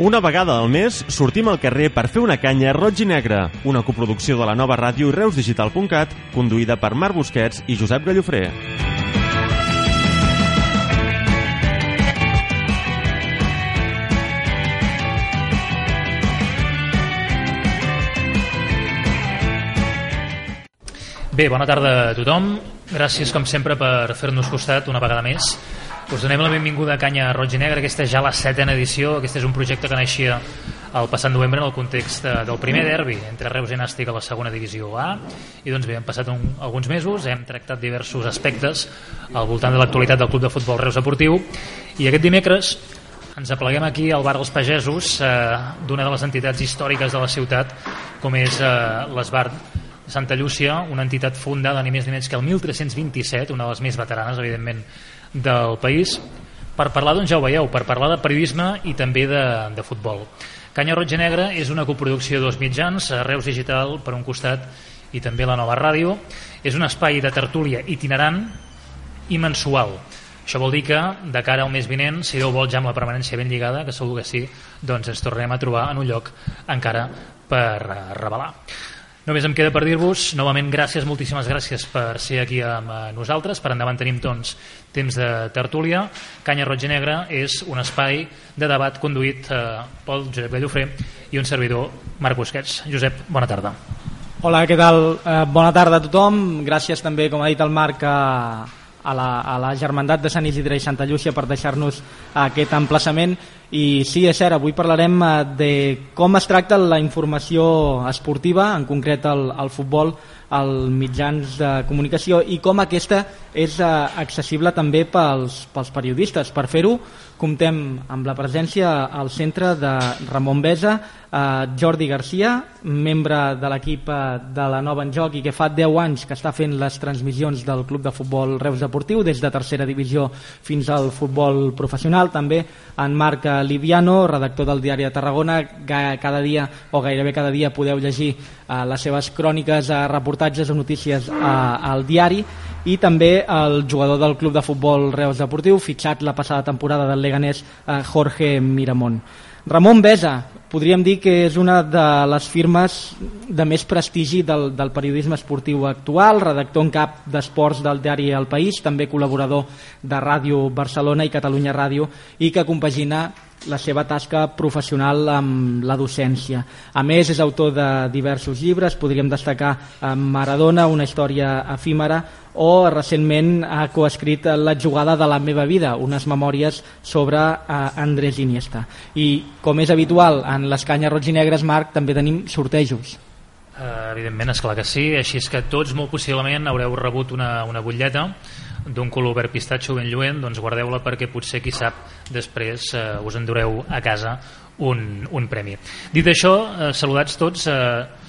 Una vegada al mes sortim al carrer per fer una canya roig i negre, una coproducció de la nova ràdio reusdigital.cat, conduïda per Marc Busquets i Josep Gallofré. Bé, bona tarda a tothom. Gràcies, com sempre, per fer-nos costat una vegada més. Us donem la benvinguda a Canya Roig i Negre. Aquesta és ja la setena edició. Aquest és un projecte que naixia el passat novembre en el context de, del primer derbi entre Reus i Nàstic a la segona divisió A. I doncs bé, han passat un, alguns mesos, hem tractat diversos aspectes al voltant de l'actualitat del Club de Futbol Reus Esportiu i aquest dimecres ens apleguem aquí al bar dels pagesos eh, d'una de les entitats històriques de la ciutat com és eh, l'Esbar Santa Llúcia, una entitat fundada ni més ni menys que el 1327, una de les més veteranes, evidentment, del país, per parlar, doncs ja ho veieu, per parlar de periodisme i també de, de futbol. Canya Roig i Negra és una coproducció de dos mitjans, Reus Digital per un costat i també la nova ràdio. És un espai de tertúlia itinerant i mensual. Això vol dir que, de cara al mes vinent, si Déu vol ja amb la permanència ben lligada, que segur que sí, doncs ens tornarem a trobar en un lloc encara per eh, revelar. Només em queda per dir-vos, novament gràcies, moltíssimes gràcies per ser aquí amb eh, nosaltres, per endavant tenim doncs temps de tertúlia. Canya Roig i Negra és un espai de debat conduït eh, pel Josep Gallofré i un servidor, Marc Busquets. Josep, bona tarda. Hola, què tal? Eh, bona tarda a tothom. Gràcies també, com ha dit el Marc, a, a la, a la Germandat de Sant Isidre i Santa Llúcia per deixar-nos aquest emplaçament. I sí, és cert, avui parlarem eh, de com es tracta la informació esportiva, en concret el, el futbol, als mitjans de comunicació i com aquesta és eh, accessible també pels, pels periodistes. Per fer-ho comptem amb la presència al centre de Ramon Besa, eh, Jordi Garcia, membre de l'equip eh, de la Nova en Joc i que fa 10 anys que està fent les transmissions del Club de Futbol Reus Deportiu des de tercera divisió fins al futbol professional. També en Marc Liviano, redactor del Diari de Tarragona, cada dia o gairebé cada dia podeu llegir eh, les seves cròniques, eh, reportatges o notícies eh, al diari i també el jugador del Club de Futbol Reus Deportiu, fitxat la passada temporada del Leganés, eh, Jorge Miramón. Ramon Besa, podríem dir que és una de les firmes de més prestigi del, del periodisme esportiu actual, redactor en cap d'esports del diari El País, també col·laborador de Ràdio Barcelona i Catalunya Ràdio i que compagina la seva tasca professional amb la docència. A més, és autor de diversos llibres, podríem destacar Maradona, una història efímera, o recentment ha coescrit La jugada de la meva vida, unes memòries sobre uh, Andrés Iniesta. I, com és habitual en les canyes roig i negres, Marc, també tenim sortejos. Uh, evidentment, és clar que sí, així és que tots molt possiblement haureu rebut una, una butlleta d'un color verd pistatxo ben lluent, doncs guardeu-la perquè potser, qui sap, després eh, us endureu a casa un, un premi. Dit això, eh, saludats tots, eh,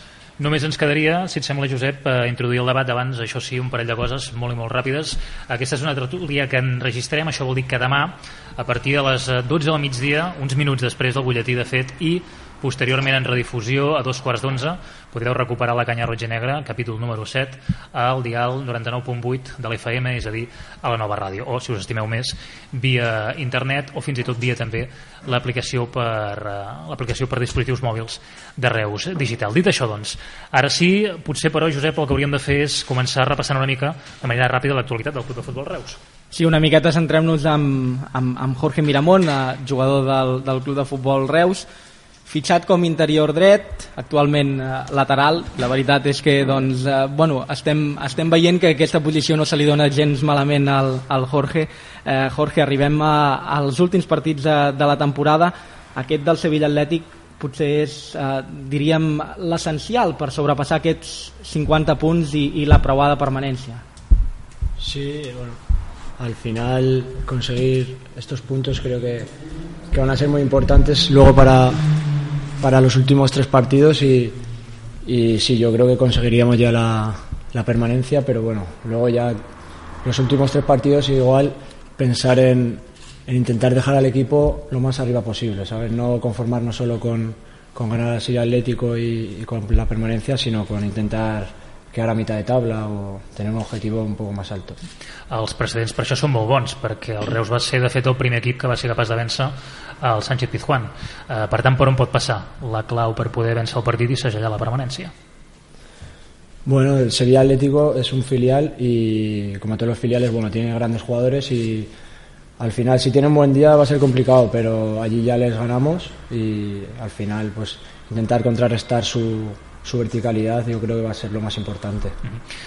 Només ens quedaria, si et sembla, Josep, eh, introduir el debat abans, això sí, un parell de coses molt i molt ràpides. Aquesta és una tertúlia que enregistrem, això vol dir que demà, a partir de les 12 eh, del migdia, uns minuts després del butlletí de fet, i posteriorment en redifusió a dos quarts d'onze podreu recuperar la canya roja negra capítol número 7 al dial 99.8 de l'FM, és a dir a la nova ràdio, o si us estimeu més via internet o fins i tot via també l'aplicació per, uh, l'aplicació per dispositius mòbils de Reus Digital. Dit això, doncs, ara sí, potser però, Josep, el que hauríem de fer és començar repassant una mica de manera ràpida l'actualitat del Club de Futbol Reus. Sí, una miqueta centrem-nos amb, amb, amb Jorge Miramón, eh, jugador del, del Club de Futbol Reus, fitxat com interior dret, actualment eh, lateral. La veritat és que doncs, eh, bueno, estem, estem veient que aquesta posició no se li dona gens malament al, al Jorge. Eh, Jorge, arribem a, als últims partits de, de la temporada. Aquest del Sevilla Atlètic potser és, eh, diríem, l'essencial per sobrepassar aquests 50 punts i, i la preuada permanència. Sí, bueno, al final conseguir estos puntos creo que, que van a ser muy importantes luego para, para los últimos tres partidos y, y sí, yo creo que conseguiríamos ya la, la permanencia, pero bueno, luego ya los últimos tres partidos igual pensar en, en intentar dejar al equipo lo más arriba posible, ¿sabes? No conformarnos solo con, con ganar así Atlético y, y con la permanencia, sino con intentar quedar a mitad de tabla o tener un objetivo un poco más alto. Els precedents per això són molt bons, perquè el Reus va ser de fet el primer equip que va ser capaç de vèncer el Sánchez Pizjuán. Eh, per tant, per on pot passar la clau per poder vèncer el partit i segellar la permanència? Bueno, el Sevilla Atlético es un filial y como todos los filiales, bueno, tiene grandes jugadores y al final si tienen buen día va a ser complicado, pero allí ya les ganamos y al final pues intentar contrarrestar su, su verticalidad yo creo que va a ser lo más importante.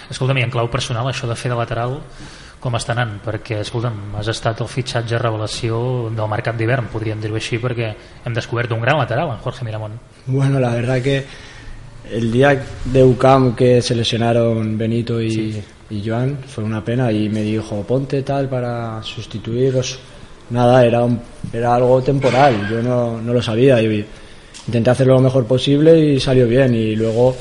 Escolta'm, i en clau personal, això de fer de lateral com està anant? Perquè, escolta'm, has estat el fitxatge revelació del mercat d'hivern, podríem dir-ho així, perquè hem descobert un gran lateral, en Jorge Miramón. Bueno, la verdad que el día de UCAM que se lesionaron Benito y, Sí. y Joan fue una pena y me dijo ponte tal para sustituirlos. Nada, era, un- era algo temporal, yo no, no lo sabía y intenté hacerlo lo mejor posible y salió bien y luego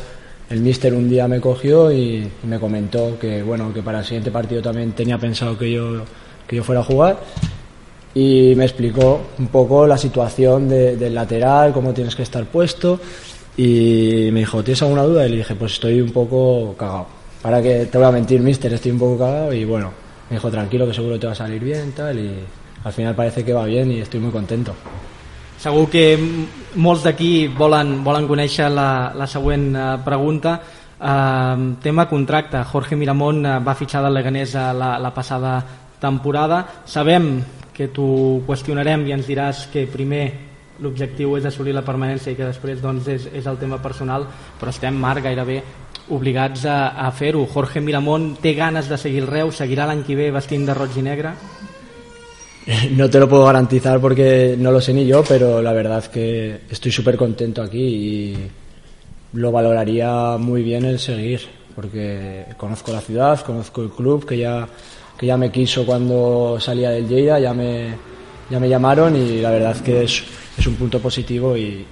el míster un día me cogió y, me comentó que bueno que para el siguiente partido también tenía pensado que yo, que yo fuera a jugar y me explicó un poco la situación de- del lateral, cómo tienes que estar puesto y me dijo, ¿tienes alguna duda? Y le dije, pues estoy un poco cagado. Para que te voy a mentir, mister, estoy un poco cagado y bueno, me dijo, tranquilo que seguro te va a salir bien tal y al final parece que va bien y estoy muy contento. Segur que molts d'aquí volen, volen conèixer la, la següent eh, pregunta. Eh, tema contracte. Jorge Miramón eh, va fitxar del Leganés la, la passada temporada. Sabem que t'ho qüestionarem i ens diràs que primer l'objectiu és assolir la permanència i que després doncs, és, és el tema personal, però estem, Marc, gairebé obligats a, a fer-ho. Jorge Miramón té ganes de seguir el Reus, seguirà l'any que ve vestint de roig i negre? No te lo puedo garantizar porque no lo sé ni yo, pero la verdad que estoy súper contento aquí y lo valoraría muy bien el seguir, porque conozco la ciudad, conozco el club, que ya, que ya me quiso cuando salía del Lleida, ya me, ya me llamaron y la verdad que es, es un punto positivo y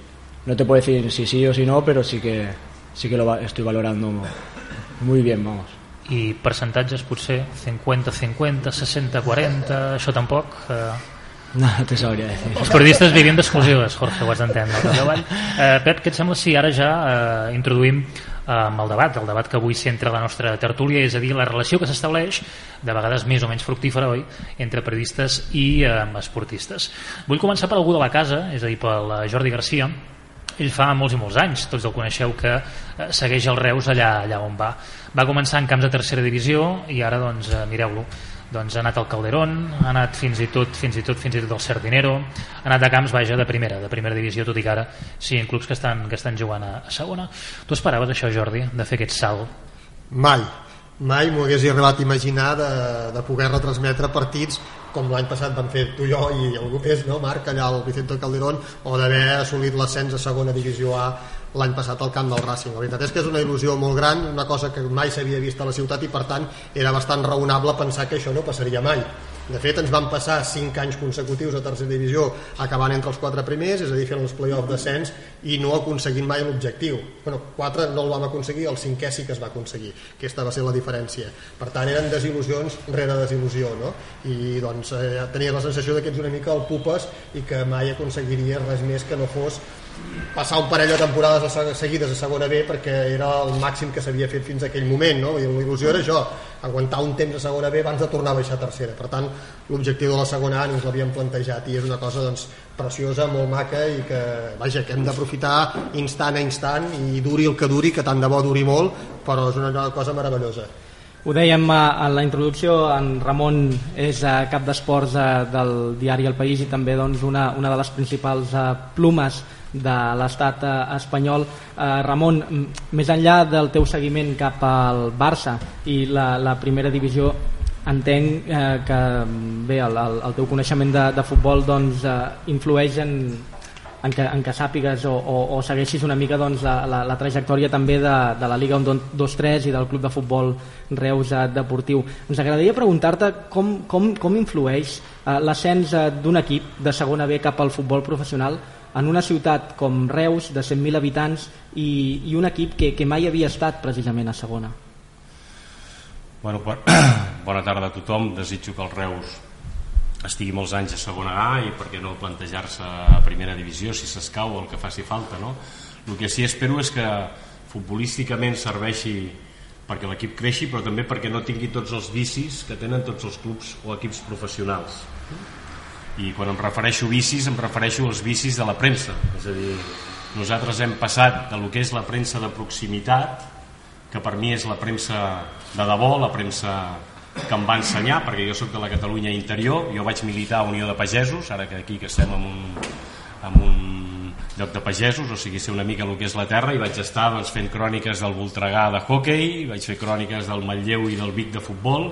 no te puedo decir si sí o si no, pero sí que, sí que lo estoy valorando muy bien, vamos. I percentatges potser 50-50, 60-40, això tampoc... Eh, No, no te sabría decir. Els periodistes vivim d'exclusives, Jorge, ho has d'entendre. Eh, Pep, què et sembla si ara ja eh, introduïm eh, amb el debat, el debat que avui centra la nostra tertúlia, és a dir, la relació que s'estableix, de vegades més o menys fructífera, oi?, entre periodistes i eh, esportistes. Vull començar per algú de la casa, és a dir, pel eh, Jordi Garcia, ell fa molts i molts anys, tots el coneixeu, que eh, segueix el Reus allà, allà on va. Va començar en camps de tercera divisió i ara, doncs, eh, mireu-lo, doncs ha anat al Calderón, ha anat fins i tot fins i tot fins i tot al Sardinero, ha anat a camps vaja de primera, de primera divisió, tot i que ara sí, en clubs que estan, que estan jugant a, a segona. Tu esperaves això, Jordi, de fer aquest salt? Mai, mai m'ho hagués arribat a imaginar de, de poder retransmetre partits com l'any passat van fer tu i jo i algú més, no, Marc, allà al Vicente Calderón o d'haver assolit l'ascens a segona divisió A l'any passat al camp del Racing. La veritat és que és una il·lusió molt gran, una cosa que mai s'havia vist a la ciutat i per tant era bastant raonable pensar que això no passaria mai. De fet, ens van passar 5 anys consecutius a tercera divisió acabant entre els quatre primers, és a dir, fent els play-off descens i no aconseguint mai l'objectiu. Bueno, 4 no el vam aconseguir, el cinquè sí que es va aconseguir. Aquesta va ser la diferència. Per tant, eren desil·lusions rere desil·lusió, no? I doncs eh, tenia la sensació que ets una mica el pupes i que mai aconseguiries res més que no fos passar un parell de temporades a seg- seguides a segona B perquè era el màxim que s'havia fet fins a aquell moment no? i l'il·lusió era això, aguantar un temps a segona B abans de tornar a baixar a tercera per tant l'objectiu de la segona A ens l'havíem plantejat i és una cosa doncs, preciosa, molt maca i que, vaja, que hem d'aprofitar instant a instant i duri el que duri, que tant de bo duri molt però és una cosa meravellosa Ho dèiem eh, en la introducció, en Ramon és eh, cap d'esports eh, del diari El País i també doncs, una, una de les principals plumes de l'estat eh, espanyol. Eh, Ramon, més enllà del teu seguiment cap al Barça i la, la primera divisió, entenc eh, que bé, el, el, el teu coneixement de, de futbol doncs, eh, influeix en, en què, en què sàpigues o, o, o segueixis una mica doncs, la, la, la trajectòria també de, de la Liga 2-3 i del Club de Futbol Reus eh, Deportiu. Ens agradaria preguntar-te com, com, com influeix eh, l'ascens eh, d'un equip de segona B cap al futbol professional en una ciutat com Reus, de 100.000 habitants, i, i un equip que, que mai havia estat precisament a segona. Bueno, bona tarda a tothom. Desitjo que el Reus estigui molts anys a segona A i per què no plantejar-se a primera divisió si s'escau el que faci falta no? el que sí espero és que futbolísticament serveixi perquè l'equip creixi però també perquè no tingui tots els vicis que tenen tots els clubs o equips professionals i quan em refereixo vicis em refereixo als vicis de la premsa. És a dir, nosaltres hem passat de lo que és la premsa de proximitat que per mi és la premsa de debò, la premsa que em va ensenyar, perquè jo sóc de la Catalunya interior, jo vaig militar a Unió de Pagesos, ara que aquí que estem en un, en un lloc de pagesos, o sigui, ser una mica el que és la terra, i vaig estar doncs, fent cròniques del Voltregà de hockey, vaig fer cròniques del Matlleu i del Vic de futbol,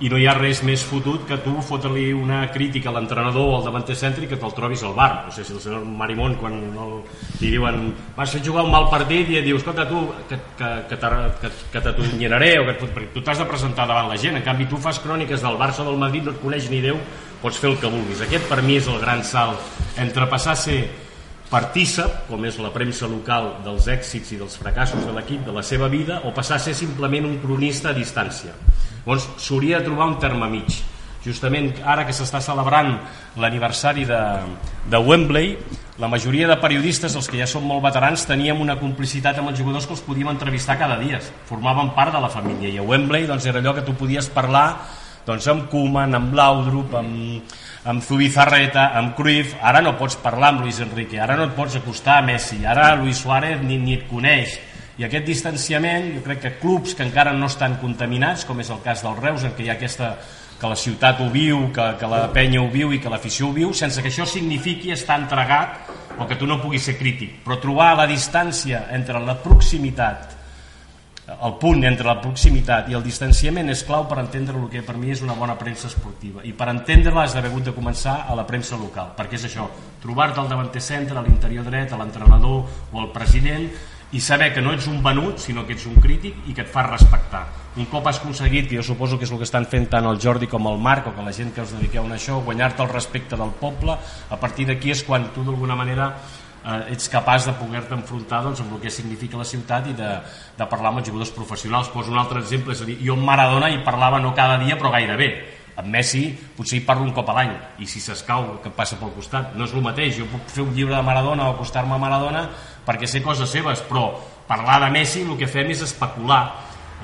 i no hi ha res més fotut que tu fotre-li una crítica a l'entrenador o al davanter centre que te'l trobis al bar. No sé si el senyor Marimón quan el, li diuen vas a jugar un mal partit i et diu escolta tu que, que, que, que, que o que perquè tu t'has de presentar davant la gent. En canvi tu fas cròniques del Barça o del Madrid no et coneix ni Déu pots fer el que vulguis. Aquest per mi és el gran salt. Entre passar a ser partícip, com és la premsa local dels èxits i dels fracassos de l'equip, de la seva vida, o passar a ser simplement un cronista a distància. Llavors s'hauria de trobar un terme mig. Justament ara que s'està celebrant l'aniversari de, de Wembley, la majoria de periodistes, els que ja són molt veterans, teníem una complicitat amb els jugadors que els podíem entrevistar cada dia. Formaven part de la família. I a Wembley doncs, era allò que tu podies parlar doncs, amb Koeman, amb Laudrup, amb, amb Zubizarreta, amb Cruyff, ara no pots parlar amb Luis Enrique, ara no et pots acostar a Messi, ara Luis Suárez ni, ni et coneix, i aquest distanciament, jo crec que clubs que encara no estan contaminats, com és el cas del Reus, en què hi ha aquesta que la ciutat ho viu, que, que la penya ho viu i que l'afició ho viu, sense que això signifiqui estar entregat o que tu no puguis ser crític, però trobar la distància entre la proximitat el punt entre la proximitat i el distanciament és clau per entendre el que per mi és una bona premsa esportiva. I per entendre-la has d'haver hagut de començar a la premsa local, perquè és això trobar-te al davanter centre, a l'interior dret a l'entrenador o al president i saber que no ets un venut sinó que ets un crític i que et fa respectar. Un cop has aconseguit, que jo suposo que és el que estan fent tant el Jordi com el Marc o que la gent que us dediqueu a això, guanyar-te el respecte del poble a partir d'aquí és quan tu d'alguna manera eh, ets capaç de poder-te enfrontar doncs, amb el que significa la ciutat i de, de parlar amb els jugadors professionals. Poso un altre exemple, és a dir, jo amb Maradona hi parlava no cada dia però gairebé. Amb Messi potser hi parlo un cop a l'any i si s'escau que passa pel costat. No és el mateix, jo puc fer un llibre de Maradona o acostar-me a Maradona perquè sé coses seves, però parlar de Messi el que fem és especular,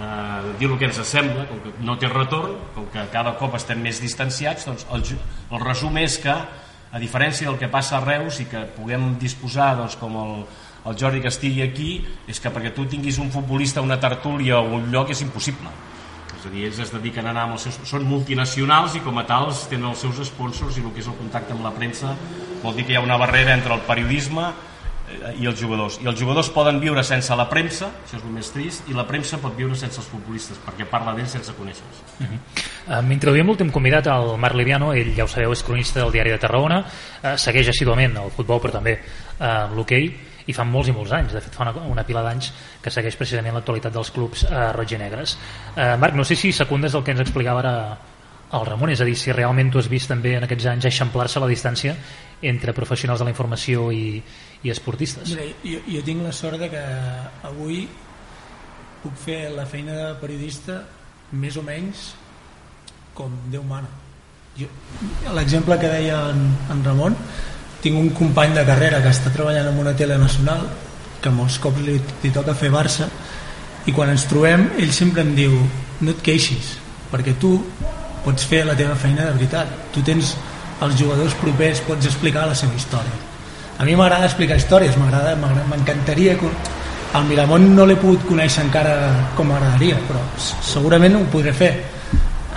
eh, dir el que ens sembla, com que no té retorn, com que cada cop estem més distanciats, doncs el, el resum és que, a diferència del que passa a Reus i que puguem disposar doncs, com el, el Jordi que estigui aquí, és que perquè tu tinguis un futbolista, una tertúlia o un lloc és impossible. És a dir, ells es dediquen a anar amb els seus... Són multinacionals i com a tals tenen els seus sponsors i el que és el contacte amb la premsa vol dir que hi ha una barrera entre el periodisme i els jugadors. I els jugadors poden viure sense la premsa, això és el més trist, i la premsa pot viure sense els futbolistes, perquè parla d'ells sense conèixer-los. Uh -huh. uh, l'últim convidat, el Marc Liviano, ell ja ho sabeu, és cronista del diari de Tarragona, uh, segueix assiduament el futbol, però també uh, l'hoquei, i fa molts i molts anys, de fet fa una, una pila d'anys que segueix precisament l'actualitat dels clubs uh, roig i negres. Uh, Marc, no sé si secundes el que ens explicava ara el Ramon, és a dir, si realment tu has vist també en aquests anys eixamplar-se la distància entre professionals de la informació i, i esportistes. Mira, jo, jo tinc la sort de que avui puc fer la feina de periodista més o menys com Déu mana. L'exemple que deia en, en Ramon, tinc un company de carrera que està treballant en una tele nacional que molts cops li, li toca fer Barça i quan ens trobem ell sempre em diu no et queixis perquè tu pots fer la teva feina de veritat tu tens els jugadors propers pots explicar la seva història a mi m'agrada explicar històries m'agrada m'encantaria al Miramont no l'he pogut conèixer encara com m'agradaria però segurament ho podré fer.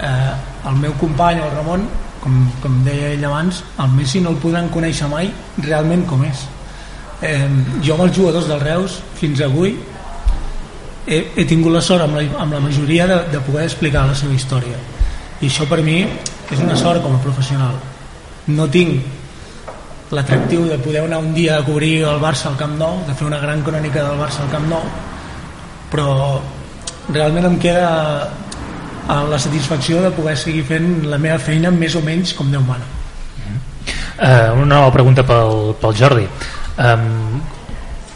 Eh, el meu company el Ramon com, com deia ell abans el Messi no el podran conèixer mai realment com és. Eh, jo amb els jugadors del Reus fins avui he, he tingut la sort amb la, amb la majoria de, de poder explicar la seva història. I això per mi és una sort com a professional. No tinc l'atractiu de poder anar un dia a cobrir el Barça al Camp Nou, de fer una gran crònica del Barça al Camp Nou, però realment em queda eh, la satisfacció de poder seguir fent la meva feina més o menys com Déu mana. Uh, una nova pregunta pel, pel Jordi. Um,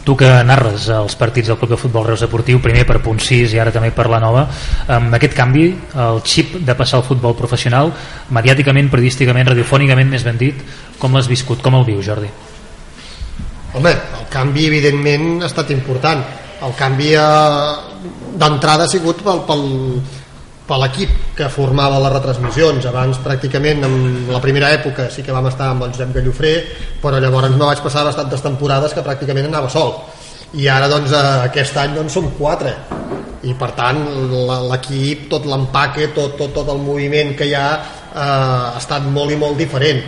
tu que narres els partits del Club de Futbol Reus Deportiu primer per Punt 6 i ara també per la Nova amb aquest canvi, el xip de passar al futbol professional mediàticament, periodísticament, radiofònicament més ben dit com l'has viscut, com el viu Jordi? Home, el canvi evidentment ha estat important el canvi eh, d'entrada ha sigut pel, pel, per l'equip que formava les retransmissions. Abans pràcticament en la primera època sí que vam estar amb el Josep Gallofré però llavors me vaig passar bastantes temporades que pràcticament anava sol. I ara doncs eh, aquest any doncs som quatre. I per tant l'equip, tot l'empaque tot, tot, tot el moviment que hi ha eh, ha estat molt i molt diferent.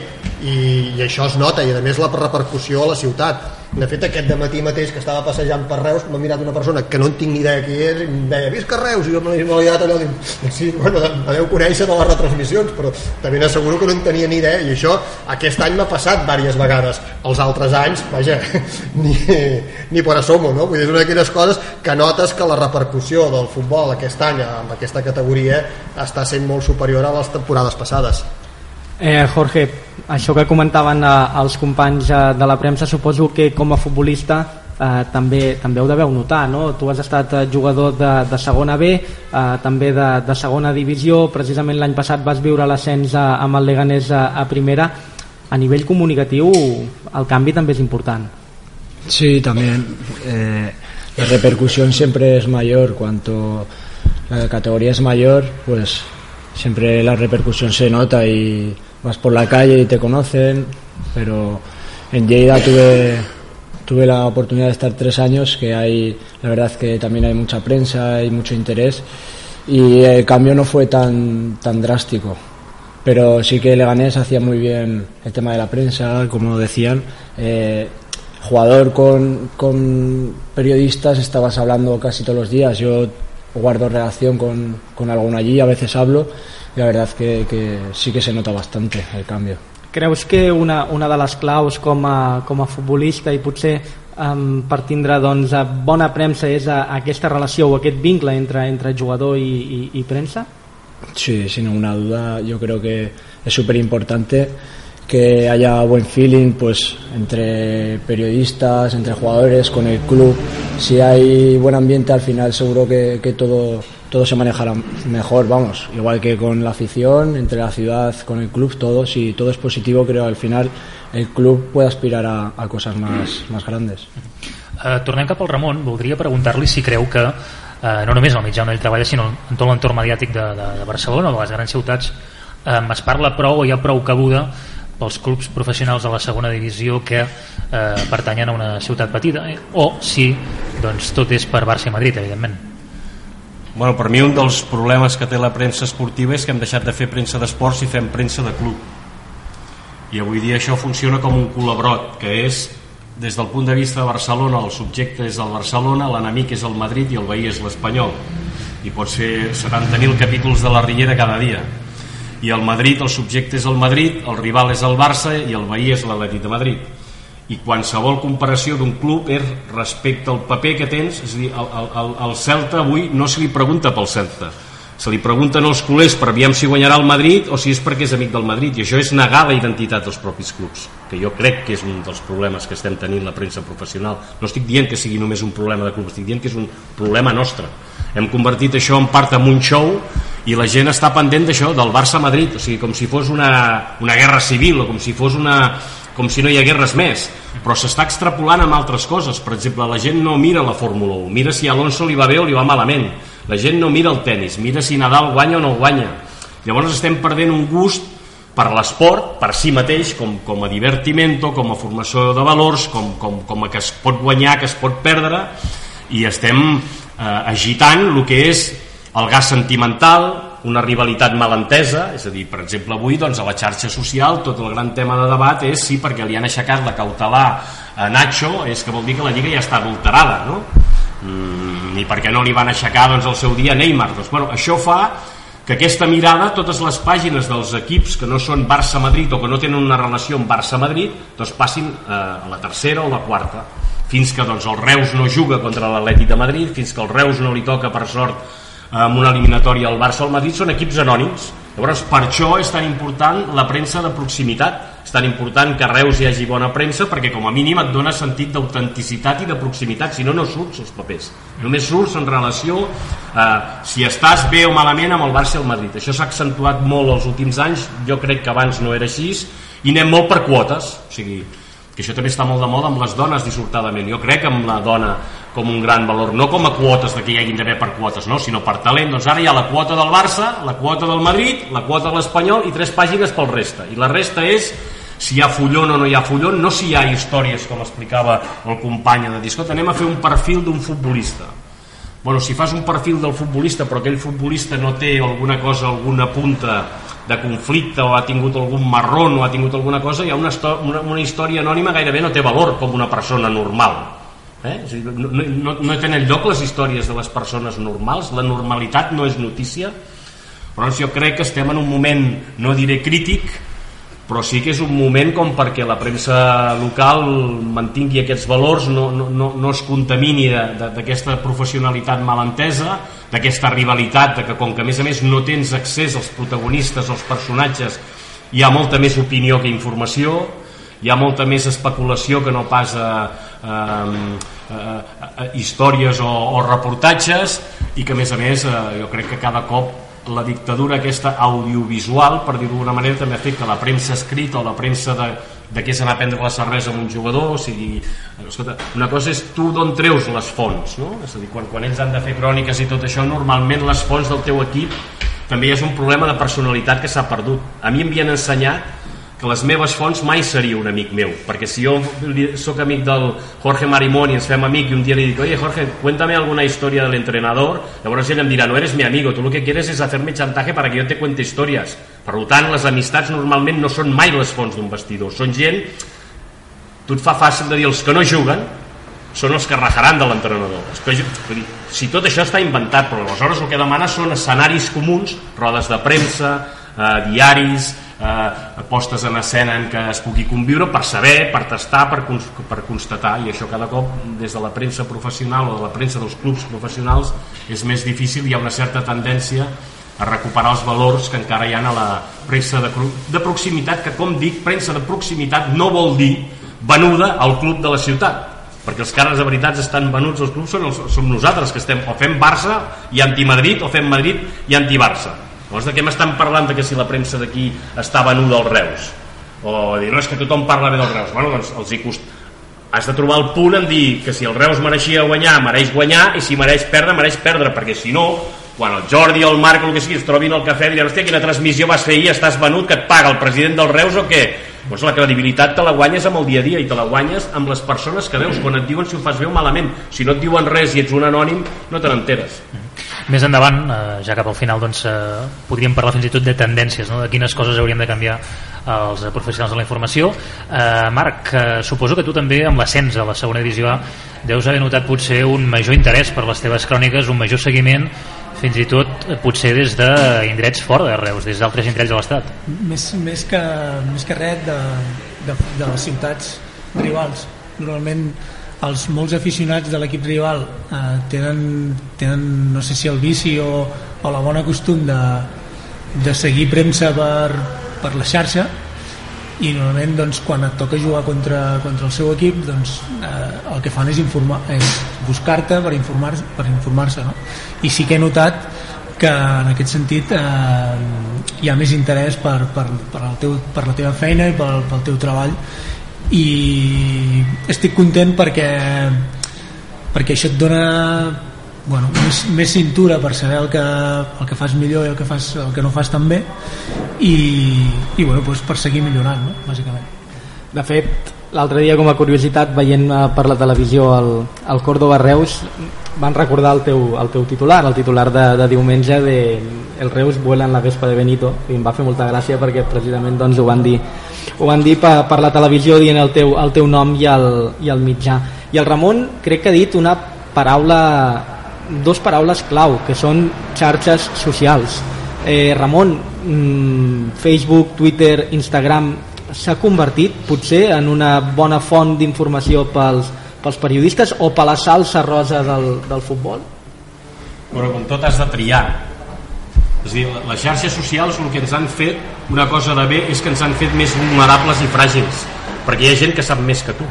I, i això es nota i a més la repercussió a la ciutat de fet, aquest de matí mateix que estava passejant per Reus, m'ha mirat una persona que no en tinc ni idea qui és, i em deia, visca Reus, i jo m'he mirat allò, dic, sí, bueno, la deu conèixer de les retransmissions, però també n'asseguro que no en tenia ni idea, i això aquest any m'ha passat diverses vegades. Els altres anys, vaja, ni, ni per assomo, no? Vull dir, és una d'aquelles coses que notes que la repercussió del futbol aquest any amb aquesta categoria està sent molt superior a les temporades passades. Eh, Jorge, això que comentaven eh, els companys eh, de la premsa, suposo que com a futbolista eh, també, també ho deveu notar, no? Tu has estat eh, jugador de, de segona B, eh, també de, de segona divisió, precisament l'any passat vas viure l'ascens eh, amb el Leganés a, a primera. A nivell comunicatiu el canvi també és important. Sí, también. Eh, la repercusión siempre es mayor. Cuanto la categoría es mayor, pues siempre la repercusión se nota y vas por la calle y te conocen, pero en Lleida tuve, tuve la oportunidad de estar tres años, que hay, la verdad que también hay mucha prensa, hay mucho interés, y el cambio no fue tan, tan drástico. Pero sí que Leganés hacía muy bien el tema de la prensa, como decían. Eh, jugador con, con periodistas estabas hablando casi todos los días. Yo guardo relación con, con alguno allí, a veces hablo y la verdad que, que sí que se nota bastante el cambio. Creus que una, una de les claus com a, com a futbolista i potser um, per tindre doncs, bona premsa és a, a aquesta relació o aquest vincle entre, entre jugador i, i, i premsa? Sí, sin ninguna duda, yo creo que es súper importante que haya buen feeling pues entre periodistas, entre jugadores, con el club. Si hay buen ambiente al final seguro que, que todo, todo se manejará mejor, vamos, igual que con la afición, entre la ciudad, con el club, todo, si todo es positivo creo al final el club puede aspirar a, a cosas más, más grandes. Uh, tornem cap al Ramon, voldria preguntar-li si creu que uh, no només al mitjà on ell treballa sinó en tot l'entorn mediàtic de, de, de Barcelona o de les grans ciutats um, es parla prou o hi ha prou cabuda pels clubs professionals de la segona divisió que eh, pertanyen a una ciutat petita eh? o si doncs, tot és per Barça i Madrid evidentment. Bueno, per mi un dels problemes que té la premsa esportiva és que hem deixat de fer premsa d'esports i fem premsa de club. I avui dia això funciona com un colabrot que és des del punt de vista de Barcelona el subjecte és el Barcelona l'enemic és el Madrid i el veí és l'Espanyol. I pot ser 70.000 capítols de la Riera cada dia i el Madrid, el subjecte és el Madrid, el rival és el Barça i el veí és l'Atlètic de Madrid. I qualsevol comparació d'un club és respecte al paper que tens, és a dir, el, el, el Celta avui no se li pregunta pel Celta, se li pregunten els culers per aviam si guanyarà el Madrid o si és perquè és amic del Madrid. I això és negar la identitat dels propis clubs que jo crec que és un dels problemes que estem tenint la premsa professional. No estic dient que sigui només un problema de club estic dient que és un problema nostre. Hem convertit això en part en un show i la gent està pendent d'això, del Barça-Madrid o sigui, com si fos una, una guerra civil o com si fos una com si no hi hagués res més. Però s'està extrapolant amb altres coses. Per exemple, la gent no mira la Fórmula 1 mira si Alonso li va bé o li va malament. La gent no mira el tennis, mira si Nadal guanya o no guanya. Llavors estem perdent un gust per l'esport, per si mateix, com, com a divertimento, com a formació de valors, com, com, com a que es pot guanyar, que es pot perdre, i estem eh, agitant el que és el gas sentimental, una rivalitat malentesa, és a dir, per exemple, avui doncs, a la xarxa social tot el gran tema de debat és sí, perquè li han aixecat la cautelar a Nacho, és que vol dir que la Lliga ja està adulterada, no? Mm, I perquè no li van aixecar doncs, el seu dia Neymar. Doncs, bueno, això fa que aquesta mirada, totes les pàgines dels equips que no són Barça-Madrid o que no tenen una relació amb Barça-Madrid, doncs passin eh, a la tercera o la quarta, fins que doncs, el Reus no juga contra l'Atlètic de Madrid, fins que el Reus no li toca, per sort, amb una eliminatòria al Barça. O al Madrid, són equips anònims. Llavors, per això és tan important la premsa de proximitat, és tan important que a Reus hi hagi bona premsa perquè com a mínim et dona sentit d'autenticitat i de proximitat, si no, no surts els papers. Només surts en relació eh, si estàs bé o malament amb el Barça i el Madrid. Això s'ha accentuat molt els últims anys, jo crec que abans no era així, i anem molt per quotes, o sigui, que això també està molt de moda amb les dones dissortadament. Jo crec amb la dona com un gran valor, no com a quotes de que hi hagin d'haver per quotes, no? sinó per talent. Doncs ara hi ha la quota del Barça, la quota del Madrid la quota de l'Espanyol i tres pàgines pel resta i la resta és si hi ha fullon o no hi ha fullon, no si hi ha històries com explicava el company de dir, anem a fer un perfil d'un futbolista. Bueno, si fas un perfil del futbolista però aquell futbolista no té alguna cosa, alguna punta de conflicte o ha tingut algun marrón o ha tingut alguna cosa, hi ha una, una, una història anònima gairebé no té valor com una persona normal eh? És dir, no, no, no tenen lloc les històries de les persones normals la normalitat no és notícia però jo crec que estem en un moment no diré crític però sí que és un moment com perquè la premsa local mantingui aquests valors, no, no, no, no es contamini d'aquesta professionalitat malentesa, d'aquesta rivalitat, de que com que a més a més no tens accés als protagonistes, als personatges, hi ha molta més opinió que informació, hi ha molta més especulació que no pas a, a, a, a històries o, o reportatges i que a més a més eh, jo crec que cada cop la dictadura aquesta audiovisual, per dir-ho d'alguna manera, també que la premsa escrita o la premsa de, de què s'anà a prendre la cervesa amb un jugador, o sigui, escolta, una cosa és tu d'on treus les fonts, no? És a dir, quan, quan ells han de fer cròniques i tot això, normalment les fonts del teu equip també és un problema de personalitat que s'ha perdut. A mi em havien ensenyat que les meves fonts mai seria un amic meu, perquè si jo sóc amic del Jorge Marimón i ens fem amic i un dia li dic, oye Jorge, cuéntame alguna història del entrenador, llavors ell em dirà, no eres mi amigo, tu lo que quieres es hacerme chantaje para que yo te cuente historias. Per tant, les amistats normalment no són mai les fonts d'un vestidor, són gent, tu et fa fàcil de dir, els que no juguen són els que rajaran de l'entrenador. Si tot això està inventat, però aleshores el que demana són escenaris comuns, rodes de premsa, eh, diaris, eh, postes en escena en què es pugui conviure per saber, per tastar, per, per constatar. I això cada cop des de la premsa professional o de la premsa dels clubs professionals és més difícil, hi ha una certa tendència a recuperar els valors que encara hi ha a la premsa de, de proximitat que com dic, premsa de proximitat no vol dir venuda al club de la ciutat. Perquè els cares de veritats estan venuts als clubs són els, som nosaltres que estem o fem Barça i anti-Madrid o fem Madrid i anti-Barça Llavors, de què m'estan parlant de que si la premsa d'aquí està venuda als Reus? O dir, no, és que tothom parla bé dels Reus. Bueno, doncs els hi cost... Has de trobar el punt en dir que si el Reus mereixia guanyar, mereix guanyar, i si mereix perdre, mereix perdre, perquè si no, quan el Jordi o el Marc o el que sigui es trobin al cafè diran, hòstia, quina transmissió vas fer ahir, estàs venut, que et paga el president del Reus o què? Doncs la credibilitat te la guanyes amb el dia a dia i te la guanyes amb les persones que veus quan et diuen si ho fas bé o malament si no et diuen res i ets un anònim no te n'enteres més endavant, eh, ja cap al final, doncs, eh, podríem parlar fins i tot de tendències, no? de quines coses hauríem de canviar els professionals de la informació. Eh, Marc, eh, suposo que tu també amb l'ascens a la segona divisió A deus haver notat potser un major interès per les teves cròniques, un major seguiment fins i tot eh, potser des d'indrets fora de Reus, des d'altres indrets de l'Estat. Més, més, que, més que res de, de, de les ciutats rivals. Normalment els molts aficionats de l'equip rival eh, tenen, tenen, no sé si el vici o, o la bona costum de, de seguir premsa per, per la xarxa i normalment doncs, quan et toca jugar contra, contra el seu equip doncs, eh, el que fan és, informar, és buscar-te per informar-se per informar no? i sí que he notat que en aquest sentit eh, hi ha més interès per, per, per, el teu, per la teva feina i pel, pel teu treball i estic content perquè perquè això et dona bueno, més, més cintura per saber el que, el que fas millor i el que, fas, el que no fas tan bé i, i bueno, doncs per seguir millorant no? bàsicament de fet l'altre dia com a curiositat veient eh, per la televisió el, el Córdoba Reus van recordar el teu, el teu titular el titular de, de diumenge de el Reus vuela en la vespa de Benito i em va fer molta gràcia perquè precisament doncs, ho van dir ho van dir per, per la televisió dient el teu, el teu nom i el, i el mitjà. I el Ramon crec que ha dit una paraula dos paraules clau que són xarxes socials. Eh, Ramon, mm, Facebook, Twitter, Instagram s'ha convertit potser en una bona font d'informació pels, pels periodistes o per la salsa rosa del, del futbol? Però com tot has de triar. És dir, les xarxes socials el que ens han fet, una cosa de bé, és que ens han fet més vulnerables i fràgils, perquè hi ha gent que sap més que tu.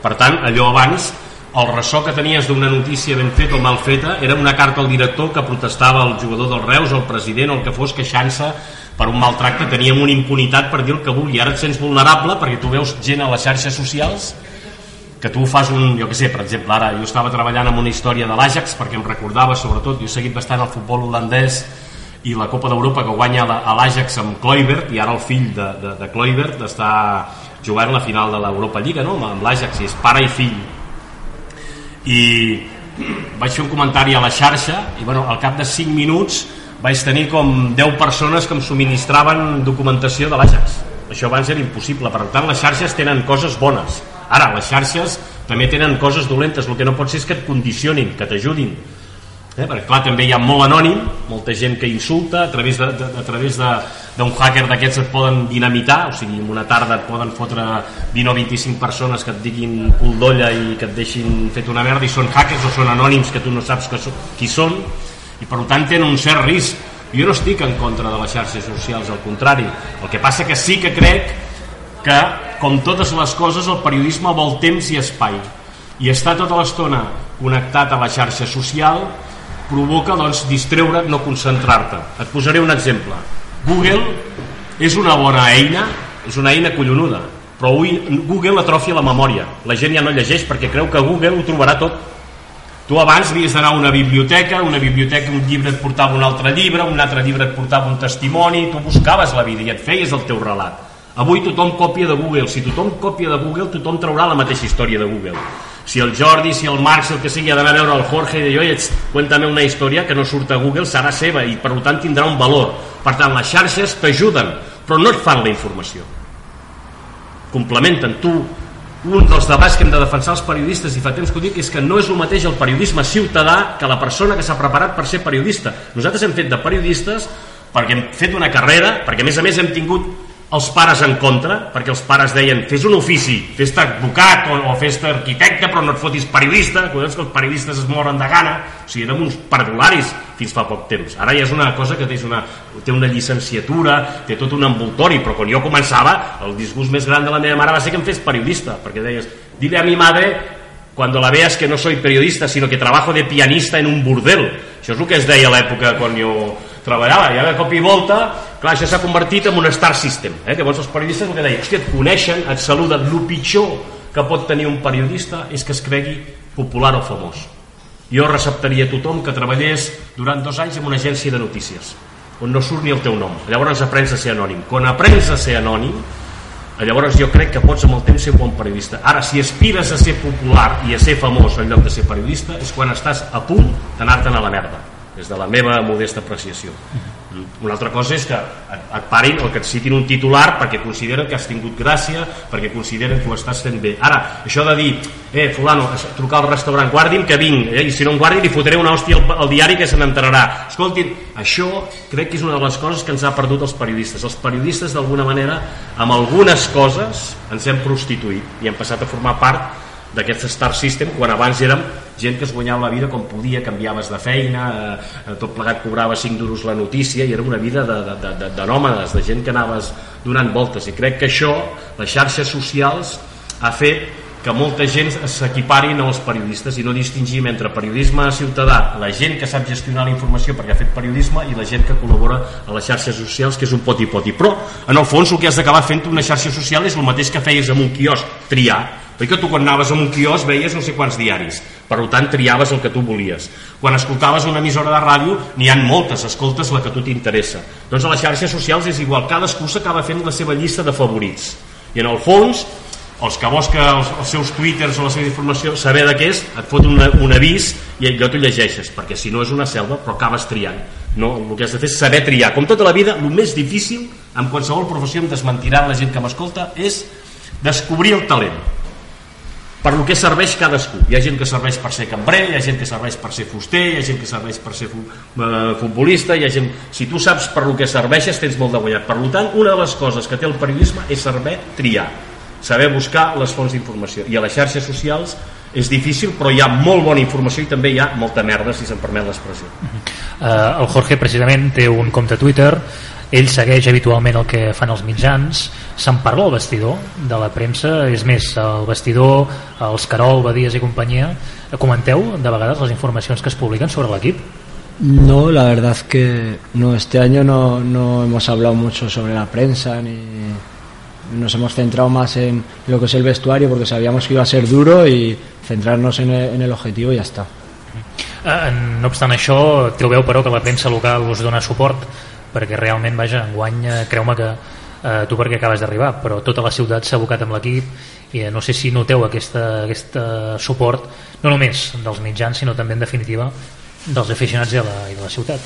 Per tant, allò abans, el ressò que tenies d'una notícia ben feta o mal feta era una carta al director que protestava el jugador del Reus, el president o el que fos queixant-se per un maltracte, teníem una impunitat per dir el que vulgui. Ara et sents vulnerable perquè tu veus gent a les xarxes socials que tu fas un, jo que sé, per exemple, ara jo estava treballant amb una història de l'Ajax perquè em recordava, sobretot, jo he seguit bastant el futbol holandès i la Copa d'Europa que guanya a l'Ajax amb Kluivert i ara el fill de, de, de Kluivert està jugant la final de l'Europa Lliga no? amb l'Ajax i és pare i fill. I vaig fer un comentari a la xarxa i bueno, al cap de 5 minuts vaig tenir com 10 persones que em subministraven documentació de l'Ajax. Això abans era impossible. Per tant les xarxes tenen coses bones Ara, les xarxes també tenen coses dolentes, el que no pot ser és que et condicionin, que t'ajudin. Eh? Perquè clar, també hi ha molt anònim, molta gent que insulta, a través de, de, a través d'un hacker d'aquests et poden dinamitar, o sigui, en una tarda et poden fotre 20 o 25 persones que et diguin cul d'olla i que et deixin fet una merda i són hackers o són anònims que tu no saps que so, qui són i per tant tenen un cert risc. Jo no estic en contra de les xarxes socials, al contrari. El que passa que sí que crec que, com totes les coses, el periodisme vol temps i espai. I estar tota l'estona connectat a la xarxa social provoca doncs, distreure't, no concentrar-te. Et posaré un exemple. Google és una bona eina, és una eina collonuda, però avui Google atrofia la memòria. La gent ja no llegeix perquè creu que Google ho trobarà tot. Tu abans havies d'anar a una biblioteca, una biblioteca, un llibre et portava un altre llibre, un altre llibre et portava un testimoni, tu buscaves la vida i et feies el teu relat Avui tothom còpia de Google. Si tothom còpia de Google, tothom traurà la mateixa història de Google. Si el Jordi, si el Marc, si el que sigui, ha d'anar a veure el Jorge i dir, oi, cuéntame una història que no surt a Google, serà seva i per tant tindrà un valor. Per tant, les xarxes t'ajuden, però no et fan la informació. Complementen. Tu, un dels debats que hem de defensar els periodistes, i fa temps que ho dic, és que no és el mateix el periodisme ciutadà que la persona que s'ha preparat per ser periodista. Nosaltres hem fet de periodistes perquè hem fet una carrera, perquè a més a més hem tingut els pares en contra, perquè els pares deien fes un ofici, fes-te advocat o, o fes-te arquitecte però no et fotis periodista, que els periodistes es moren de gana, o sigui, érem uns perdularis fins fa poc temps. Ara ja és una cosa que té una, té una llicenciatura, té tot un envoltori, però quan jo començava, el disgust més gran de la meva mare va ser que em fes periodista, perquè deies, dile a mi madre cuando la veas que no soy periodista, sino que trabajo de pianista en un burdel. Això és el que es deia a l'època quan jo treballava, i ara de cop i volta clar, això s'ha convertit en un star system eh? llavors els periodistes el que deien hòstia, et coneixen, et saluden, el pitjor que pot tenir un periodista és que es cregui popular o famós. Jo receptaria a tothom que treballés durant dos anys en una agència de notícies on no surt ni el teu nom. Llavors aprens a ser anònim. Quan aprens a ser anònim llavors jo crec que pots amb el temps ser un bon periodista. Ara si aspires a ser popular i a ser famós en lloc de ser periodista és quan estàs a punt d'anar-te'n a la merda des de la meva modesta apreciació. Una altra cosa és que et, parin o que et citin un titular perquè consideren que has tingut gràcia perquè consideren que ho estàs fent bé. Ara, això de dir, eh, fulano trucar al restaurant, guardi'm que vinc eh, i si no em guardi li fotré una hòstia al, al diari que se n'enterarà. Escoltin, això crec que és una de les coses que ens ha perdut els periodistes. Els periodistes d'alguna manera amb algunes coses ens hem prostituït i hem passat a formar part d'aquest Star System quan abans érem gent que es guanyava la vida com podia, canviaves de feina eh, tot plegat cobrava 5 duros la notícia i era una vida de, de, de, de, de nòmades de gent que anaves donant voltes. I crec que això, les xarxes socials ha fet que molta gent s'equiparin als periodistes i no distingim entre periodisme ciutadà, la gent que sap gestionar la informació perquè ha fet periodisme i la gent que col·labora a les xarxes socials que és un poti-poti, però en el fons el que has d'acabar fent una xarxa social és el mateix que feies amb un quiosc, triar Oi que tu quan anaves a un quios veies no sé quants diaris, per tant triaves el que tu volies. Quan escoltaves una emissora de ràdio n'hi han moltes, escoltes la que tu t'interessa. Doncs a les xarxes socials és igual, cadascú s'acaba fent la seva llista de favorits. I en el fons, els que que els, els seus twitters o la seva informació saber de què és, et fot un, un avís i allò t'ho llegeixes, perquè si no és una selva però acabes triant. No, el que has de fer és saber triar. Com tota la vida, el més difícil, en qualsevol professió em desmentirà la gent que m'escolta, és descobrir el talent per lo que serveix cadascú. Hi ha gent que serveix per ser cambrer, hi ha gent que serveix per ser fuster, hi ha gent que serveix per ser eh, futbolista, hi ha gent... Si tu saps per lo que serveixes, tens molt de guanyat. Per tant, una de les coses que té el periodisme és saber triar, saber buscar les fonts d'informació. I a les xarxes socials és difícil, però hi ha molt bona informació i també hi ha molta merda, si se'n permet l'expressió. Uh el Jorge, precisament, té un compte Twitter ell segueix habitualment el que fan els mitjans se'n parla al vestidor de la premsa és més, el vestidor els Carol, Badies i companyia comenteu de vegades les informacions que es publiquen sobre l'equip? No, la verdad es que no, este año no, no hemos hablado mucho sobre la prensa ni nos hemos centrado más en lo que es el vestuario porque sabíamos que iba a ser duro y centrarnos en el, en el objetivo y ya está. Eh, no obstant això, trobeu però que la premsa local us dona suport perquè realment, vaja, enguany eh, creu-me que eh, tu perquè acabes d'arribar però tota la ciutat s'ha abocat amb l'equip i eh, no sé si noteu aquesta, aquest suport no només dels mitjans sinó també en definitiva dels aficionats de la, i de la ciutat.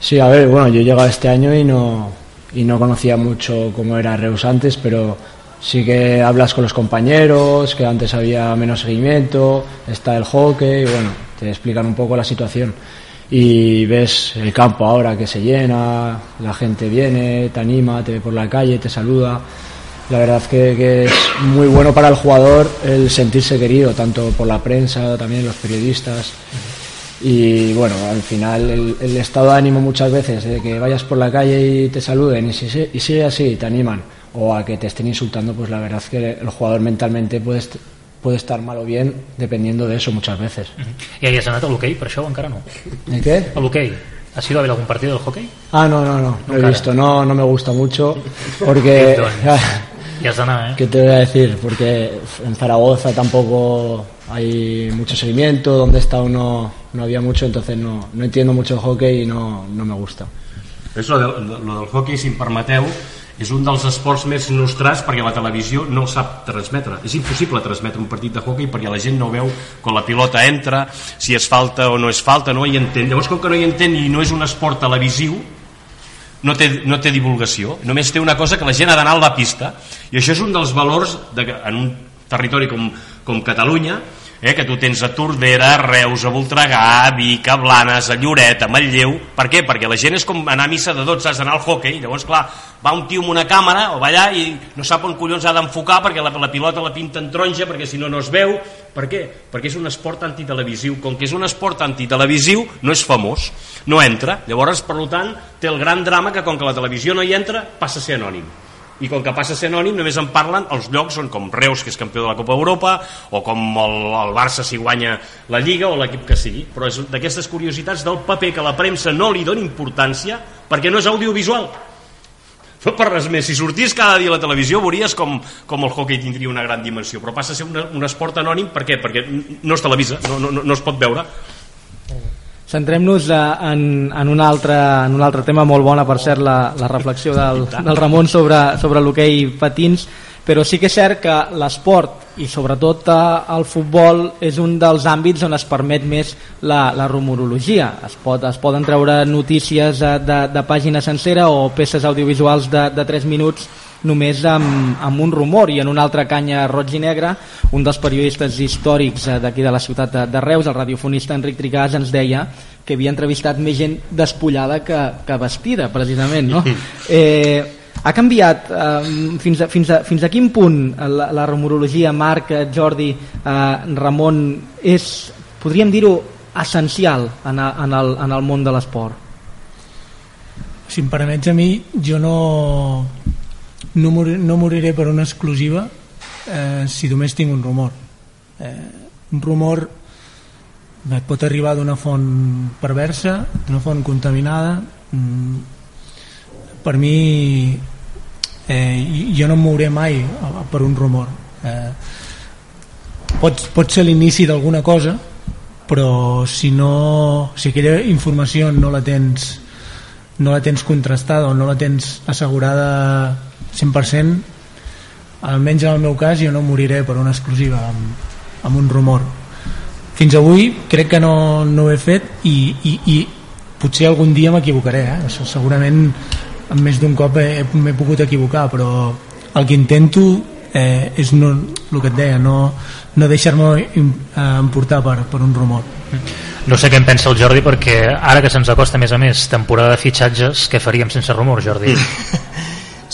Sí, a ver, bueno, yo he llegado este año y no, y no conocía mucho cómo era Reus antes, pero sí que hablas con los compañeros, que antes había menos seguimiento, está el hockey, y bueno, te explican un poco la situación y ves el campo ahora que se llena, la gente viene, te anima, te ve por la calle, te saluda. La verdad que, que, es muy bueno para el jugador el sentirse querido, tanto por la prensa, también los periodistas. Y bueno, al final el, el estado de ánimo muchas veces de que vayas por la calle y te saluden y si, y si así, te animan, o a que te estén insultando, pues la verdad que el jugador mentalmente puede puede estar mal o bien dependiendo de eso muchas veces. ¿Y has anat a l'hoquei per això encara no? ¿El qué? A l'hoquei. ¿Has ido a ver algún partido del hockey? Ah, no, no, no, no he visto, no, no me gusta mucho porque... ya nada, ¿eh? ¿Qué te voy a decir? Porque en Zaragoza tampoco hay mucho seguimiento, donde está uno no había mucho, entonces no, no entiendo mucho el hockey y no, no me gusta. Eso lo, de, lo del hockey, si em permeteu, és un dels esports més nostrats perquè la televisió no el sap transmetre. És impossible transmetre un partit de hockey perquè la gent no veu quan la pilota entra si és falta o no és falta no hi entén, llavors com que no hi entén i no és un esport televisiu no té, no té divulgació. Només té una cosa que la gent ha d'anar a la pista. I això és un dels valors de, en un territori com, com Catalunya eh, que tu tens a Tordera, a Reus, a Voltregà, a Vic, a Blanes, a Lloret, a Manlleu. Per què? Perquè la gent és com anar a missa de 12, has d'anar al hockey, llavors, clar, va un tio amb una càmera o va allà i no sap on collons ha d'enfocar perquè la, la pilota la pinta en taronja, perquè si no no es veu. Per què? Perquè és un esport antitelevisiu. Com que és un esport antitelevisiu, no és famós, no entra. Llavors, per tant, té el gran drama que com que la televisió no hi entra, passa a ser anònim i com que passa a ser anònim només en parlen els llocs on com Reus que és campió de la Copa Europa o com el, el Barça si guanya la Lliga o l'equip que sigui. Però és d'aquestes curiositats del paper que la premsa no li dona importància perquè no és audiovisual. No per res més, si sortís cada dia a la televisió veuries com, com el hockey tindria una gran dimensió. Però passa a ser una, un esport anònim per què? perquè no es televisa, no, no, no es pot veure Centrem-nos eh, en, en, un altre, en un altre tema molt bona, per cert, la, la reflexió del, del Ramon sobre, sobre l'hoquei patins, però sí que és cert que l'esport i sobretot eh, el futbol és un dels àmbits on es permet més la, la rumorologia. Es, pot, es poden treure notícies de, de, de pàgina sencera o peces audiovisuals de, de 3 minuts només amb, amb un rumor i en una altra canya roig i negra un dels periodistes històrics eh, d'aquí de la ciutat de, de Reus, el radiofonista Enric Tricàs ens deia que havia entrevistat més gent despullada que, que vestida precisament no? eh, ha canviat eh, fins, a, fins, a, fins a quin punt la, la rumorologia Marc, Jordi eh, Ramon és, podríem dir-ho essencial en, a, en, el, en el món de l'esport? Si em permets a mi jo no no, morir, no moriré per una exclusiva eh, si només tinc un rumor. Eh, un rumor pot arribar d'una font perversa d'una font contaminada. Mm, per mi eh, jo no em mouré mai per un rumor eh, pot, pot ser l'inici d'alguna cosa però si no si aquella informació no la tens no la tens contrastada o no la tens assegurada 100% almenys en el meu cas jo no moriré per una exclusiva amb, amb un rumor fins avui crec que no, no ho he fet i, i, i potser algun dia m'equivocaré eh? segurament més d'un cop m'he pogut equivocar però el que intento eh, és no, el que et deia no, no deixar-me emportar per, per un rumor no sé què en pensa el Jordi perquè ara que se'ns acosta més a més temporada de fitxatges què faríem sense rumors Jordi?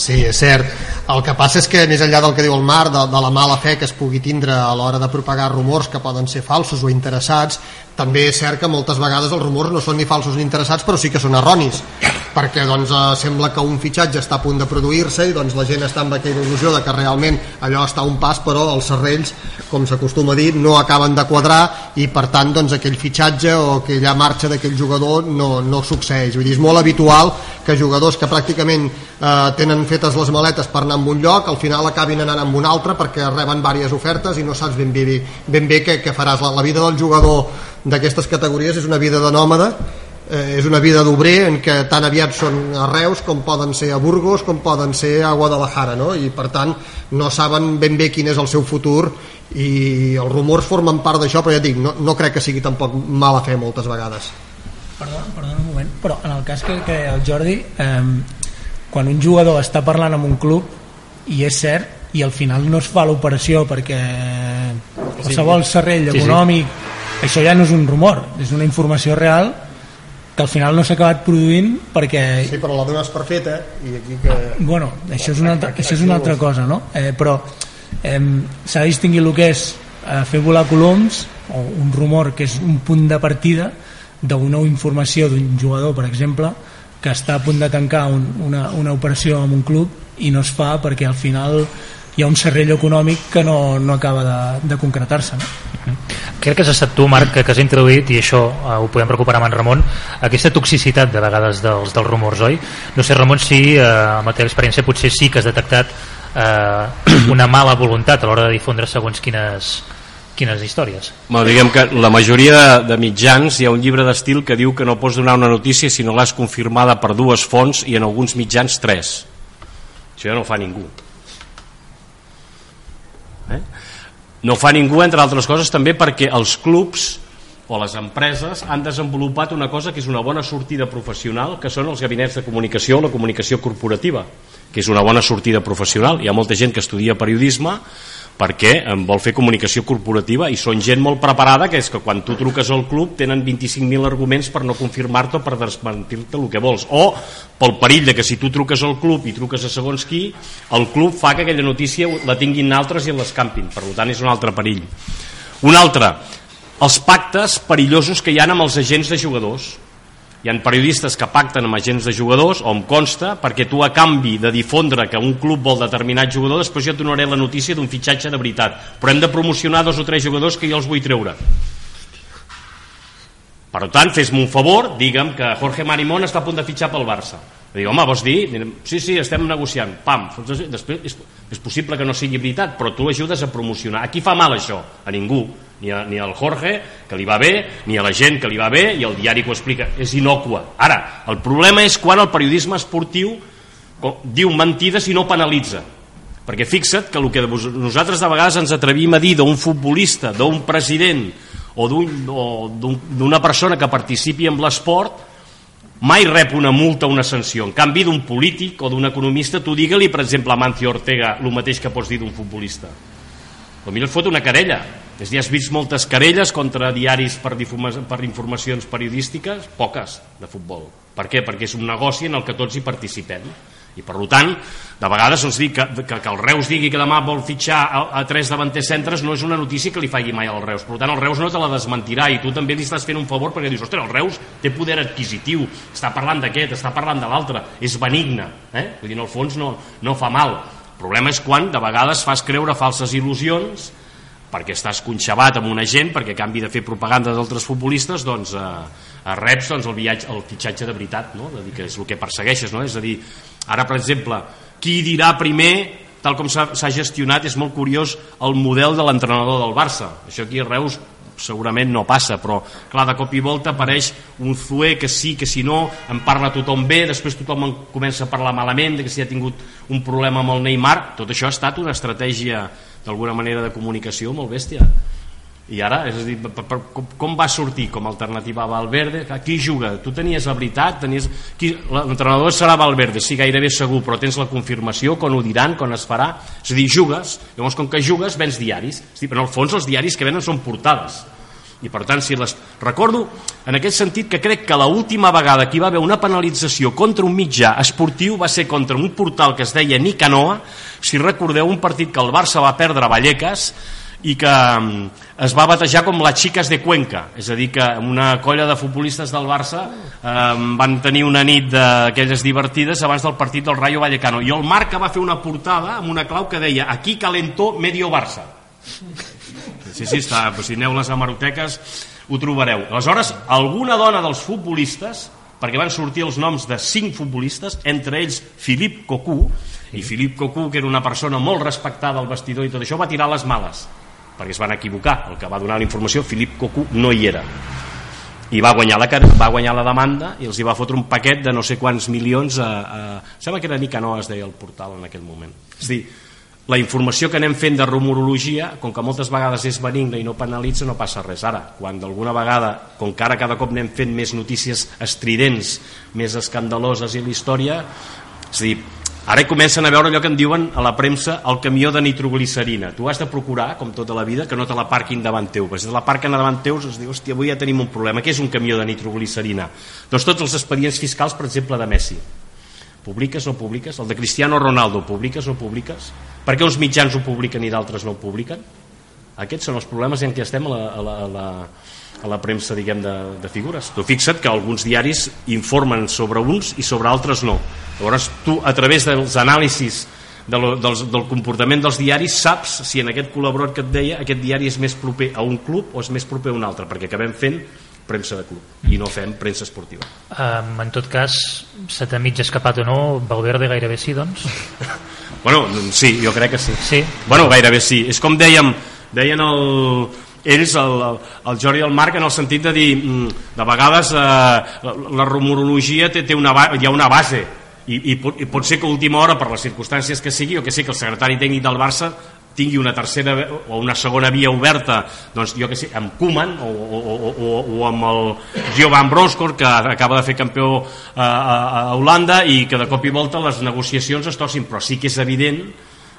Sí, és cert. El que passa és que més enllà del que diu el Marc, de, de la mala fe que es pugui tindre a l'hora de propagar rumors que poden ser falsos o interessats, també és cert que moltes vegades els rumors no són ni falsos ni interessats però sí que són erronis. Perquè doncs, eh, sembla que un fitxatge està a punt de produir-se i doncs, la gent està amb aquella il·lusió de que realment allò està un pas però els serrells, com s'acostuma a dir no acaben de quadrar i per tant doncs, aquell fitxatge o aquella marxa d'aquell jugador no, no succeeix. Vull dir, és molt habitual que jugadors que pràcticament eh, tenen fetes les maletes per anar a un lloc al final acabin anant a un altre perquè reben diverses ofertes i no saps ben bé, ben bé què, què faràs la, la vida del jugador d'aquestes categories és una vida de nòmada eh, és una vida d'obrer en què tan aviat són a Reus com poden ser a Burgos com poden ser a Guadalajara no? i per tant no saben ben bé quin és el seu futur i els rumors formen part d'això però ja dic, no, no crec que sigui tampoc mala fe moltes vegades Perdona, perdona un moment, però en el cas que, que el Jordi eh, quan un jugador està parlant amb un club i és cert i al final no es fa l'operació perquè qualsevol serrell econòmic sí, sí això ja no és un rumor, és una informació real que al final no s'ha acabat produint perquè... Sí, però la dones per feta i aquí que... Bueno, això és una altra, això és una altra cosa, no? Eh, però eh, s'ha distingit el que és eh, fer volar coloms o un rumor que és un punt de partida d'una informació d'un jugador, per exemple, que està a punt de tancar un, una, una operació amb un club i no es fa perquè al final hi ha un serrell econòmic que no, no acaba de, de concretar-se no? crec que has estat tu Marc que, que has introduït i això eh, ho podem recuperar amb en Ramon aquesta toxicitat de vegades dels, dels rumors oi? no sé Ramon si eh, amb la teva experiència potser sí que has detectat eh, una mala voluntat a l'hora de difondre segons quines quines històries bueno, diguem que la majoria de mitjans hi ha un llibre d'estil que diu que no pots donar una notícia si no l'has confirmada per dues fonts i en alguns mitjans tres això ja no fa ningú eh? no fa ningú entre altres coses també perquè els clubs o les empreses han desenvolupat una cosa que és una bona sortida professional que són els gabinets de comunicació o la comunicació corporativa que és una bona sortida professional. Hi ha molta gent que estudia periodisme perquè vol fer comunicació corporativa i són gent molt preparada que és que quan tu truques al club tenen 25.000 arguments per no confirmar-te o per desmentir-te el que vols. O pel perill de que si tu truques al club i truques a segons qui el club fa que aquella notícia la tinguin altres i l'escampin. Per tant és un altre perill. Un altre els pactes perillosos que hi han amb els agents de jugadors hi ha periodistes que pacten amb agents de jugadors o em consta perquè tu a canvi de difondre que un club vol determinat jugador després jo et donaré la notícia d'un fitxatge de veritat però hem de promocionar dos o tres jugadors que jo els vull treure per tant, fes-me un favor, digue'm que Jorge Marimón està a punt de fitxar pel Barça. Dic, home, vols dir? Sí, sí, estem negociant. Pam, després és, és possible que no sigui veritat, però tu ajudes a promocionar. A qui fa mal això? A ningú ni, a, ni al Jorge, que li va bé, ni a la gent que li va bé, i el diari que ho explica. És inocua. Ara, el problema és quan el periodisme esportiu diu mentides i no penalitza. Perquè fixa't que el que nosaltres de vegades ens atrevim a dir d'un futbolista, d'un president o d'una un, persona que participi en l'esport mai rep una multa o una sanció. En canvi, d'un polític o d'un economista, tu digue-li, per exemple, a Mancio Ortega el mateix que pots dir d'un futbolista. Potser et fot una querella, és dir, has vist moltes querelles contra diaris per, per informacions periodístiques? Poques, de futbol. Per què? Perquè és un negoci en el que tots hi participem. I per tant, de vegades ens dic que, que, que el Reus digui que demà vol fitxar a, a tres davanters centres no és una notícia que li faci mai al Reus. Per tant, el Reus no te la desmentirà i tu també li estàs fent un favor perquè dius, ostres, el Reus té poder adquisitiu, està parlant d'aquest, està parlant de l'altre, és benigne. Eh? Vull dir, en el fons no, no fa mal. El problema és quan de vegades fas creure falses il·lusions perquè estàs conxabat amb una gent perquè a canvi de fer propaganda d'altres futbolistes doncs eh, reps doncs, el, viatge, el fitxatge de veritat no? de dir que és el que persegueixes no? és a dir, ara per exemple qui dirà primer tal com s'ha gestionat és molt curiós el model de l'entrenador del Barça això aquí a Reus segurament no passa, però clar, de cop i volta apareix un Zue que sí, que si no, en parla tothom bé, després tothom en comença a parlar malament, de que si ha tingut un problema amb el Neymar, tot això ha estat una estratègia d'alguna manera de comunicació molt bèstia i ara, és a dir, per, per, com, com va sortir com a alternativa a Valverde? Qui juga? Tu tenies la veritat? Tenies... L'entrenador serà Valverde, sí, gairebé segur, però tens la confirmació, quan ho diran, quan es farà? És a dir, jugues, llavors com que jugues vens diaris. És a dir, en el fons els diaris que venen són portades. I per tant, si les... recordo en aquest sentit que crec que l'última vegada que hi va haver una penalització contra un mitjà esportiu va ser contra un portal que es deia Nicanoa, si recordeu un partit que el Barça va perdre a Vallecas, i que mm, es va batejar com les xiques de Cuenca, és a dir, que una colla de futbolistes del Barça eh, van tenir una nit d'aquelles divertides abans del partit del Rayo Vallecano. I el Marca va fer una portada amb una clau que deia aquí calentó medio Barça sí, sí, està, pues si aneu a les hemeroteques ho trobareu. Aleshores, alguna dona dels futbolistes perquè van sortir els noms de cinc futbolistes, entre ells Filip Cocu, i Filip Cocu, que era una persona molt respectada al vestidor i tot això, va tirar les males perquè es van equivocar, el que va donar la informació Filip Cocu no hi era. I va guanyar la, va guanyar la demanda i els hi va fotre un paquet de no sé quants milions a, a... sembla que era Nicanor es deia el portal en aquell moment. És dir, la informació que anem fent de rumorologia, com que moltes vegades és benigna i no penalitza, no passa res ara quan d'alguna vegada, com que ara cada cop anem fent més notícies estridents més escandaloses i la història és a dir, Ara comencen a veure allò que en diuen a la premsa el camió de nitroglicerina. Tu has de procurar, com tota la vida, que no te la parquin davant teu. Perquè si te la parquen davant teus, es diu, hòstia, avui ja tenim un problema. Què és un camió de nitroglicerina? Doncs tots els expedients fiscals, per exemple, de Messi. Publiques o no publiques? El de Cristiano Ronaldo, publiques o no publiques? Per què uns mitjans ho publiquen i d'altres no ho publiquen? Aquests són els problemes en què estem a la, a la, a la, a la premsa diguem de, de figures. Tu fixa't que alguns diaris informen sobre uns i sobre altres no. Llavors tu a través dels anàlisis de lo, dels, del comportament dels diaris saps si en aquest col·laborat que et deia aquest diari és més proper a un club o és més proper a un altre, perquè acabem fent premsa de club i no fem premsa esportiva. Um, en tot cas, se t'ha mig escapat o no, Valverde gairebé sí, doncs? bueno, sí, jo crec que sí. Sí? Bueno, gairebé sí. És com dèiem, deien el, ells, el, el Jordi i el Marc, en el sentit de dir, mm, de vegades eh, la, la rumorologia té, té una, hi ha una base, i, i, pot, i pot ser que a última hora, per les circumstàncies que sigui, o que sé que el secretari tècnic del Barça tingui una tercera o una segona via oberta doncs jo que sé, amb Koeman o, o, o, o, amb el Giovan Broskor que acaba de fer campió a, a, a Holanda i que de cop i volta les negociacions es torcin però sí que és evident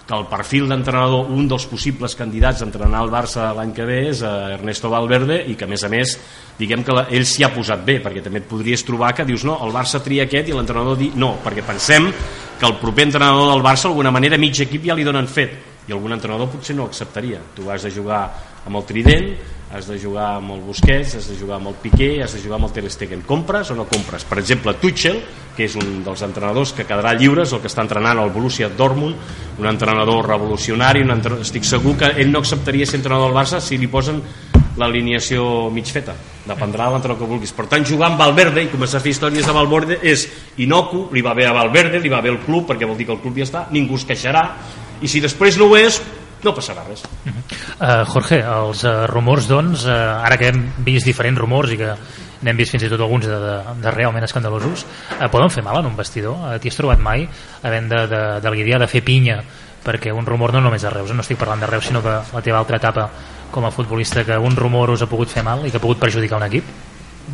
que el perfil d'entrenador, un dels possibles candidats a entrenar el Barça l'any que ve és eh, Ernesto Valverde i que a més a més diguem que la, ell s'hi ha posat bé perquè també et podries trobar que dius no, el Barça tria aquest i l'entrenador di no, perquè pensem que el proper entrenador del Barça d'alguna manera mig equip ja li donen fet algun entrenador potser no acceptaria tu has de jugar amb el Trident has de jugar amb el Busquets, has de jugar amb el Piqué, has de jugar amb el Ter Stegen. Compres o no compres? Per exemple, Tuchel, que és un dels entrenadors que quedarà lliure, és el que està entrenant el Borussia Dortmund, un entrenador revolucionari, un entrenador... estic segur que ell no acceptaria ser entrenador del Barça si li posen l'alineació mig feta dependrà de l'entrenador que vulguis per tant jugar amb Valverde i començar a fer històries de Valverde és inocu, li va bé a Valverde li va bé al club perquè vol dir que el club ja està ningú es queixarà i si després no ho és no passarà res. Uh -huh. uh, Jorge, els uh, rumors, doncs, uh, ara que hem vist diferents rumors i que n'hem vist fins i tot alguns de, de, de realment escandalosos, uh, poden fer mal en un vestidor? Uh, T'hi has trobat mai havent de, de, de l'idea de fer pinya perquè un rumor no només de Reus, no estic parlant de Reus sinó de la teva altra etapa com a futbolista que un rumor us ha pogut fer mal i que ha pogut perjudicar un equip?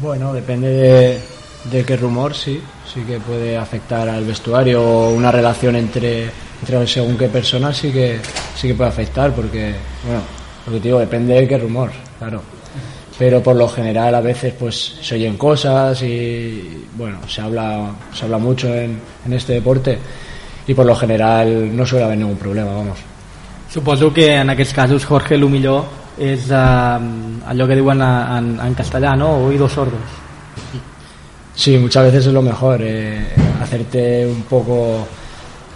Bueno, depende de, de qué rumor, sí, sí que puede afectar al vestuario o una relación entre entre según qué personas sí que sí que puede afectar porque bueno lo que te digo depende de qué rumor claro pero por lo general a veces pues se oyen cosas y bueno se habla se habla mucho en, en este deporte y por lo general no suele haber ningún problema vamos Suposo que en aquests casos Jorge el millor és eh, allò que diuen en, en castellà, no? Oídos sordos. Sí, muchas veces es lo mejor, eh, hacerte un poco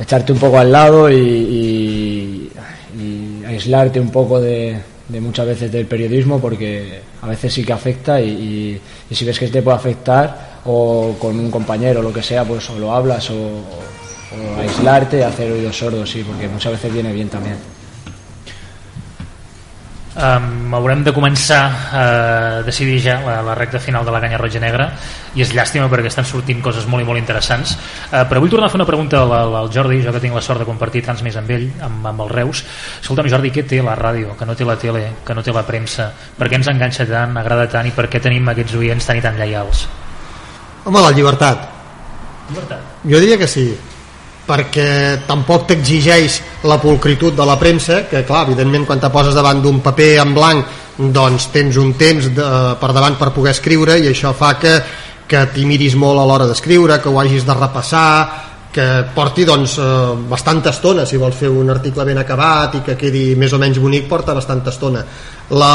echarte un poco al lado y, aislarte un poco de, muchas veces del periodismo porque a veces sí que afecta y, si ves que te puede afectar o con un compañero o lo que sea pues o lo hablas o, aislarte y hacer oídos sordos sí porque muchas veces viene bien también um, haurem de començar a decidir ja la, la recta final de la canya roja negra i és llàstima perquè estan sortint coses molt i molt interessants. Uh, però vull tornar a fer una pregunta al, al Jordi jo que tinc la sort de compartir tants més amb ell amb, amb els Reus. Escolta'm Jordi, què té la ràdio, que no té la tele que no té la premsa, per què ens enganxa tant agrada tant i per què tenim aquests oients tan i tan lleials? Home, la llibertat. Llibertat. Jo diria que sí perquè tampoc t'exigeix la pulcritud de la premsa, que clar, evidentment quan te poses davant d'un paper en blanc doncs tens un temps de, per davant per poder escriure i això fa que, que t'hi miris molt a l'hora d'escriure, que ho hagis de repassar, que porti doncs, eh, bastanta estona, si vols fer un article ben acabat i que quedi més o menys bonic, porta bastanta estona. La,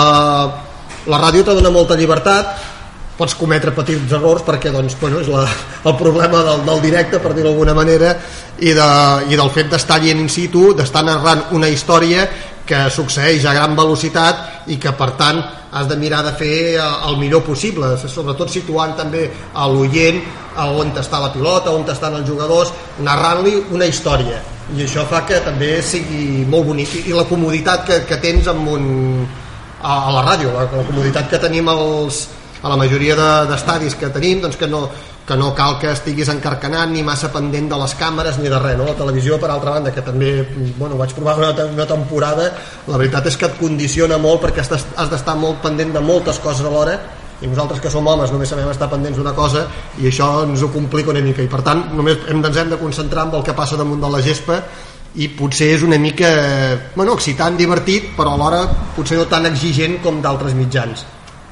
la ràdio te dona molta llibertat, pots cometre petits errors perquè doncs, bueno, és la, el problema del, del directe per dir-ho d'alguna manera i, de, i del fet d'estar allà in situ d'estar narrant una història que succeeix a gran velocitat i que per tant has de mirar de fer eh, el millor possible sobretot situant també a l'oient on està la pilota, on estan els jugadors narrant-li una història. I això fa que també sigui molt bonic. I la comoditat que, que tens amb un, a, a la ràdio la, la comoditat que tenim els, a la majoria d'estadis de, que tenim doncs que no, que no cal que estiguis encarcanant ni massa pendent de les càmeres ni de res, no? la televisió per altra banda que també bueno, vaig provar una, una temporada la veritat és que et condiciona molt perquè has, has d'estar molt pendent de moltes coses alhora i nosaltres que som homes només sabem estar pendents d'una cosa i això ens ho complica una mica i per tant només hem, ens hem de concentrar en el que passa damunt de la gespa i potser és una mica bueno, excitant, divertit però alhora potser no tan exigent com d'altres mitjans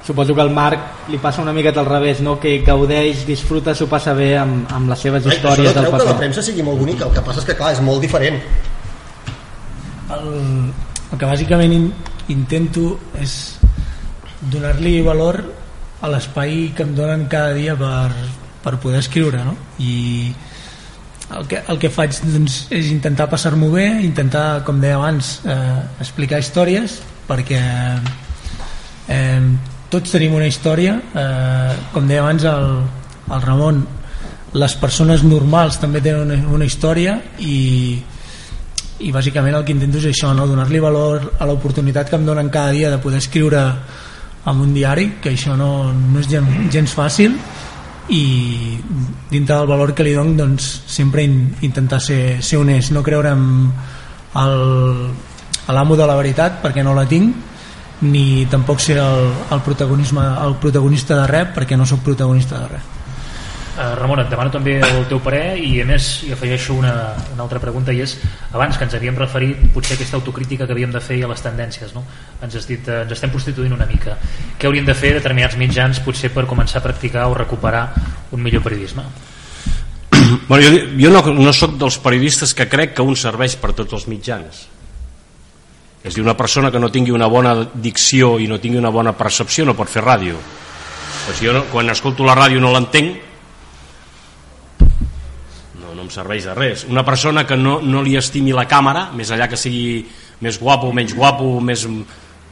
suposo que el Marc li passa una miqueta al revés, no? que gaudeix, disfruta, s'ho passa bé amb, amb les seves històries del paper. que la premsa sigui molt bonica, el que passa és que clar, és molt diferent. El, el que bàsicament in, intento és donar-li valor a l'espai que em donen cada dia per, per poder escriure no? i el que, el que faig doncs, és intentar passar-m'ho bé intentar, com deia abans eh, explicar històries perquè eh, tots tenim una història eh, com deia abans el, el Ramon les persones normals també tenen una, una història i, i bàsicament el que intento és això no? donar-li valor a l'oportunitat que em donen cada dia de poder escriure en un diari que això no, no és gens, gens fàcil i dintre del valor que li dono doncs, sempre in, intentar ser, ser honest no creure en l'amo de la veritat perquè no la tinc ni tampoc ser el, el, protagonisme, el protagonista de res perquè no sóc protagonista de res Uh, Ramon, et demano també el teu parer i a més hi afegeixo una, una altra pregunta i és, abans que ens havíem referit potser aquesta autocrítica que havíem de fer a les tendències no? ens has dit, uh, ens estem prostituint una mica què haurien de fer determinats mitjans potser per començar a practicar o recuperar un millor periodisme? Bueno, jo, jo no, no sóc dels periodistes que crec que un serveix per tots els mitjans és dir, una persona que no tingui una bona dicció i no tingui una bona percepció no pot fer ràdio. Pues jo no, quan escolto la ràdio no l'entenc, no, no em serveix de res. Una persona que no, no li estimi la càmera, més allà que sigui més guapo, menys guapo, més...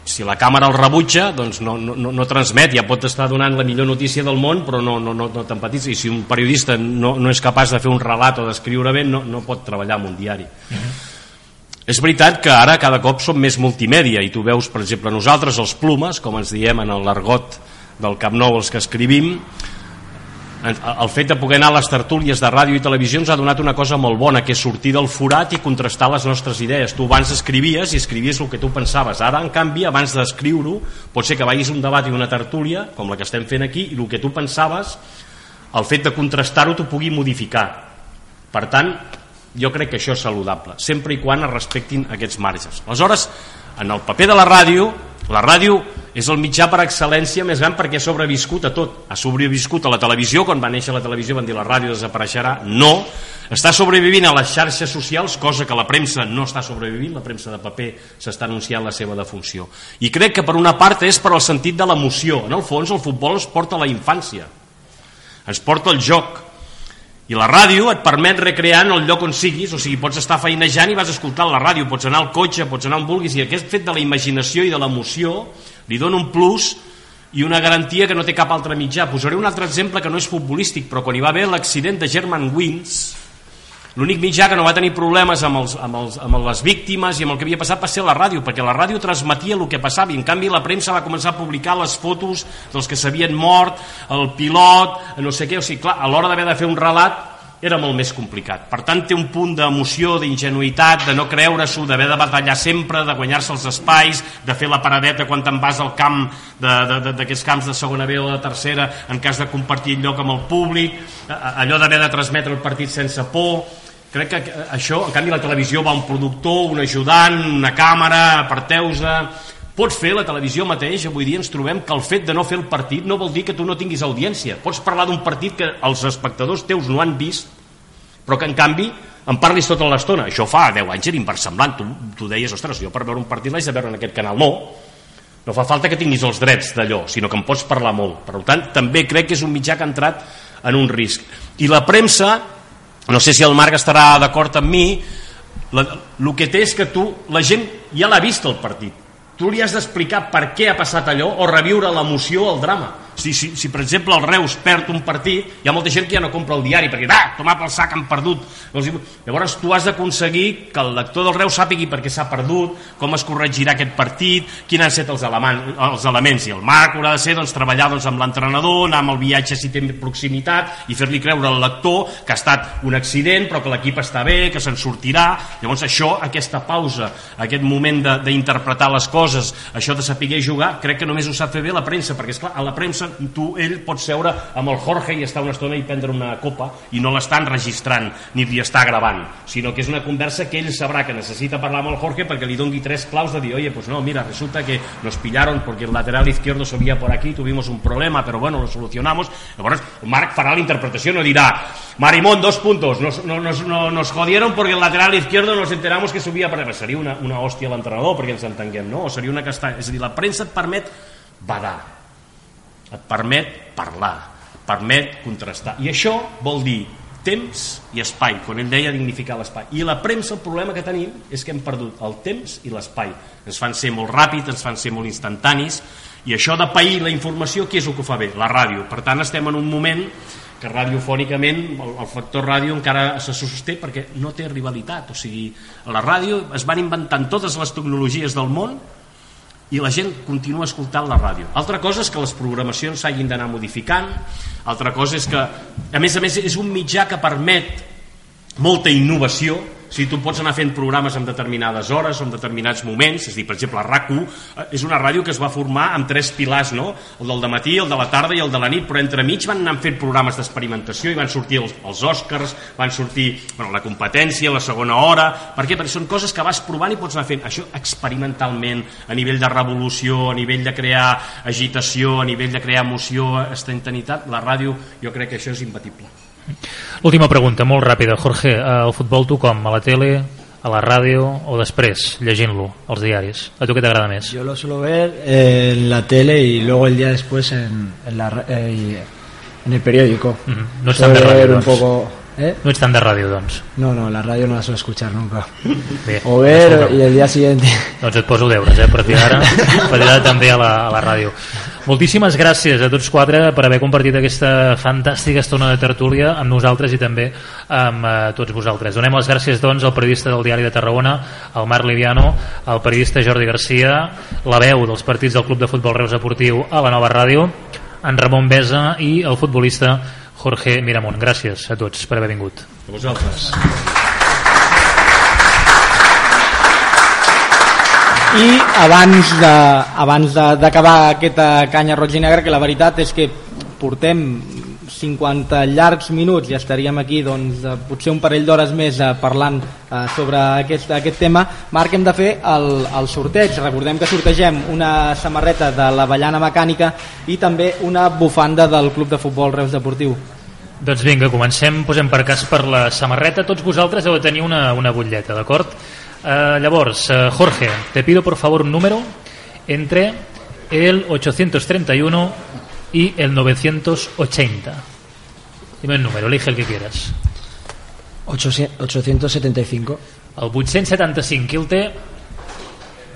si la càmera el rebutja, doncs no, no, no transmet, ja pot estar donant la millor notícia del món, però no, no, no, no t'empatitza. I si un periodista no, no és capaç de fer un relat o d'escriure bé, no, no pot treballar en un diari. Uh -huh és veritat que ara cada cop som més multimèdia i tu veus, per exemple, nosaltres els plumes, com ens diem en l'argot del Camp Nou els que escrivim, el fet de poder anar a les tertúlies de ràdio i televisió ens ha donat una cosa molt bona, que és sortir del forat i contrastar les nostres idees. Tu abans escrivies i escrivies el que tu pensaves. Ara, en canvi, abans d'escriure-ho, pot ser que vagis un debat i una tertúlia, com la que estem fent aquí, i el que tu pensaves, el fet de contrastar-ho t'ho pugui modificar. Per tant, jo crec que això és saludable, sempre i quan es respectin aquests marges. Aleshores, en el paper de la ràdio, la ràdio és el mitjà per excel·lència més gran perquè ha sobreviscut a tot. Ha sobreviscut a la televisió, quan va néixer la televisió van dir la ràdio desapareixerà. No, està sobrevivint a les xarxes socials, cosa que la premsa no està sobrevivint, la premsa de paper s'està anunciant la seva defunció. I crec que per una part és per al sentit de l'emoció. En el fons el futbol es porta a la infància, ens porta el joc, i la ràdio et permet recrear en el lloc on siguis, o sigui, pots estar feinejant i vas escoltant la ràdio, pots anar al cotxe, pots anar on vulguis, i aquest fet de la imaginació i de l'emoció li dona un plus i una garantia que no té cap altre mitjà. Posaré un altre exemple que no és futbolístic, però quan hi va haver l'accident de German Wings, L'únic mitjà que no va tenir problemes amb, els, amb, els, amb les víctimes i amb el que havia passat va ser la ràdio, perquè la ràdio transmetia el que passava i en canvi la premsa va començar a publicar les fotos dels que s'havien mort, el pilot, no sé què, o sigui, clar, a l'hora d'haver de fer un relat era molt més complicat. Per tant, té un punt d'emoció, d'ingenuïtat, de no creure-s'ho, d'haver de batallar sempre, de guanyar-se els espais, de fer la paradeta quan te'n vas al camp d'aquests camps de segona B o de tercera, en cas de compartir lloc amb el públic, allò d'haver de transmetre el partit sense por, crec que això, en canvi la televisió va un productor, un ajudant, una càmera, parteusa pots fer la televisió mateix, avui dia ens trobem que el fet de no fer el partit no vol dir que tu no tinguis audiència, pots parlar d'un partit que els espectadors teus no han vist però que en canvi en parlis tota l'estona, això fa 10 anys era inversemblant, tu, tu deies ostres, jo per veure un partit l'haig de veure en aquest canal. No, no fa falta que tinguis els drets d'allò, sinó que en pots parlar molt. Per tant també crec que és un mitjà que ha entrat en un risc, i la premsa no sé si el Marc estarà d'acord amb mi. La, el que té és que tu, la gent ja l'ha vist el partit. Tu li has d'explicar per què ha passat allò o reviure l'emoció el drama si, si, si per exemple el Reus perd un partit hi ha molta gent que ja no compra el diari perquè ah, tomar pel sac han perdut. Llavors tu has d'aconseguir que el lector del Reus sàpigui per què s'ha perdut com es corregirà aquest partit quins han estat els, els elements i el Marc haurà de ser doncs, treballar doncs, amb l'entrenador anar amb el viatge si té proximitat i fer-li creure al lector que ha estat un accident però que l'equip està bé, que se'n sortirà. Llavors això, aquesta pausa aquest moment d'interpretar les coses això de saber jugar, crec que només ho sap fer bé la premsa perquè esclar, a la premsa tu, ell pot seure amb el Jorge i estar una estona i prendre una copa i no l'estan registrant ni li està gravant, sinó que és una conversa que ell sabrà que necessita parlar amb el Jorge perquè li dongui tres claus de dir, oye, pues no, mira, resulta que nos pillaron porque el lateral izquierdo subía por aquí, tuvimos un problema, pero bueno, lo solucionamos. Llavors, Marc farà la interpretació, no dirà, Marimón, dos puntos, nos, nos, nos, nos jodieron porque el lateral izquierdo nos enteramos que subia per... Seria una, una hòstia l'entrenador perquè ens entenguem, no? O seria una castanya. És a dir, la premsa et permet badar, et permet parlar, et permet contrastar. I això vol dir temps i espai, quan ell deia dignificar l'espai. I la premsa, el problema que tenim és que hem perdut el temps i l'espai. Ens fan ser molt ràpids, ens fan ser molt instantanis, i això de pair la informació, qui és el que ho fa bé? La ràdio. Per tant, estem en un moment que radiofònicament el, el factor ràdio encara se sosté perquè no té rivalitat. O sigui, a la ràdio es van inventant totes les tecnologies del món i la gent continua escoltant la ràdio. Altra cosa és que les programacions s'hagin d'anar modificant, altra cosa és que, a més a més, és un mitjà que permet molta innovació, si tu pots anar fent programes en determinades hores o en determinats moments, és a dir, per exemple, RAC1 eh, és una ràdio que es va formar amb tres pilars, no? el del matí, el de la tarda i el de la nit, però entremig van anar fent programes d'experimentació i van sortir els, els Oscars, van sortir bueno, la competència, la segona hora, per què? Perquè són coses que vas provant i pots anar fent això experimentalment, a nivell de revolució, a nivell de crear agitació, a nivell de crear emoció, instantanitat, la ràdio, jo crec que això és imbatible. Última pregunta, molt ràpida. Jorge, el futbol tu com? A la tele, a la ràdio o després, llegint-lo, als diaris? A tu què t'agrada més? Yo lo suelo ver eh, en la tele y luego el día después en, en, la, eh, en el periódico. Mm -hmm. No ets tant de ràdio, doncs. un poco... ¿Eh? No ets tant de ràdio, doncs. No, no, la radio no la suelo escuchar nunca. Bé, O ver y el día siguiente... Doncs et poso deures, eh? A partir d'ara també a la, a la ràdio. Moltíssimes gràcies a tots quatre per haver compartit aquesta fantàstica estona de tertúlia amb nosaltres i també amb eh, tots vosaltres. Donem les gràcies doncs al periodista del Diari de Tarragona, al Marc Liviano, al periodista Jordi Garcia, la veu dels partits del Club de Futbol Reus Esportiu a la nova ràdio, en Ramon Besa i el futbolista Jorge Miramont. Gràcies a tots per haver vingut. A vosaltres. I abans de abans d'acabar aquesta canya roig i negra, que la veritat és que portem 50 llargs minuts i estaríem aquí doncs, eh, potser un parell d'hores més eh, parlant eh, sobre aquest, aquest tema Marc, hem de fer el, el sorteig recordem que sortegem una samarreta de l'Avellana Mecànica i també una bufanda del Club de Futbol Reus Deportiu Doncs vinga, comencem, posem per cas per la samarreta. Tots vosaltres heu de tenir una, una butlleta, d'acord? Eh, llavors, eh, Jorge, te pido por favor un número entre el 831 y el 980. Dime el número, elige el que quieras. 800 875. El 875, qui el té?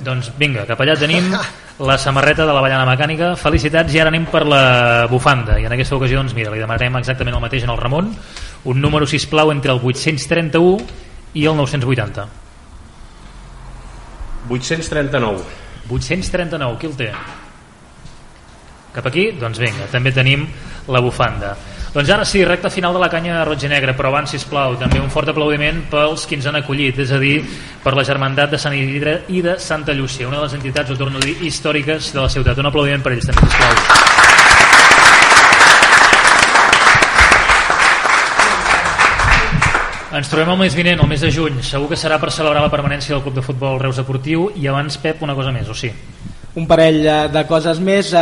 Doncs vinga, cap allà tenim la samarreta de la Ballana Mecànica. Felicitats i ara anem per la bufanda. I en aquesta ocasió, doncs mira, li demanarem exactament el mateix en el Ramon. un número, si plau entre el 831 i el 980. 839. 839, qui el té? Cap aquí? Doncs vinga, també tenim la bufanda. Doncs ara sí, recta final de la canya roig i negra, però abans, sisplau, també un fort aplaudiment pels que ens han acollit, és a dir, per la Germandat de Sant Isidre i de Santa Llúcia, una de les entitats, ho torno a dir, històriques de la ciutat. Un aplaudiment per ells també, sisplau. Ens trobem el mes vinent, el mes de juny. Segur que serà per celebrar la permanència del Club de Futbol Reus Deportiu i abans, Pep, una cosa més, o sí? un parell de coses més eh,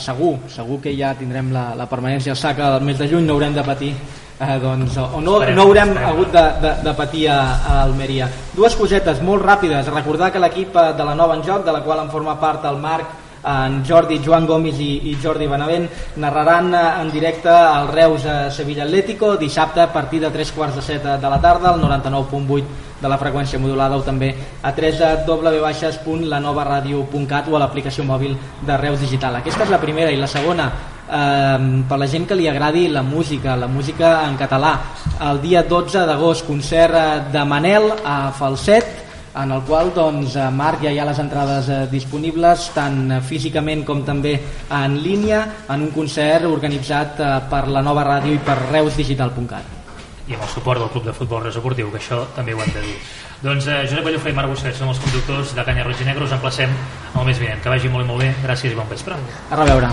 segur, segur que ja tindrem la, la permanència al SAC el mes de juny no haurem de patir eh, doncs, o no, esperem, no haurem esperem. hagut de, de, de patir a, a Almeria dues cosetes molt ràpides recordar que l'equip eh, de la nova en joc de la qual en forma part el Marc en Jordi, Joan Gomis i, i Jordi Benavent narraran eh, en directe el Reus a Sevilla Atlético dissabte a partir de 3 quarts de 7 de la tarda al 99.8 de la freqüència modulada o també a 3 www.lanovaradio.cat o a l'aplicació mòbil de Reus Digital. Aquesta és la primera i la segona eh, per la gent que li agradi la música, la música en català. El dia 12 d'agost, concert eh, de Manel a Falset, en el qual doncs, Marc ja hi ha les entrades eh, disponibles tant eh, físicament com també en línia en un concert organitzat eh, per la nova ràdio i per reusdigital.cat i amb el suport del Club de Futbol Reus Esportiu, que això també ho hem de dir. Doncs eh, Josep Ballofre i Marc Busquets són els conductors de Canya Roig i Negre, us emplacem el mes vinent. Que vagi molt i molt bé, gràcies i bon vespre. A reveure.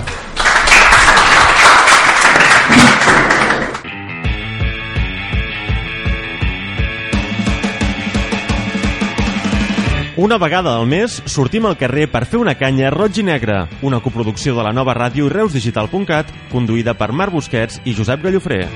Una vegada al mes sortim al carrer per fer una canya roig i negre, una coproducció de la nova ràdio i reusdigital.cat, conduïda per Marc Busquets i Josep Gallofré.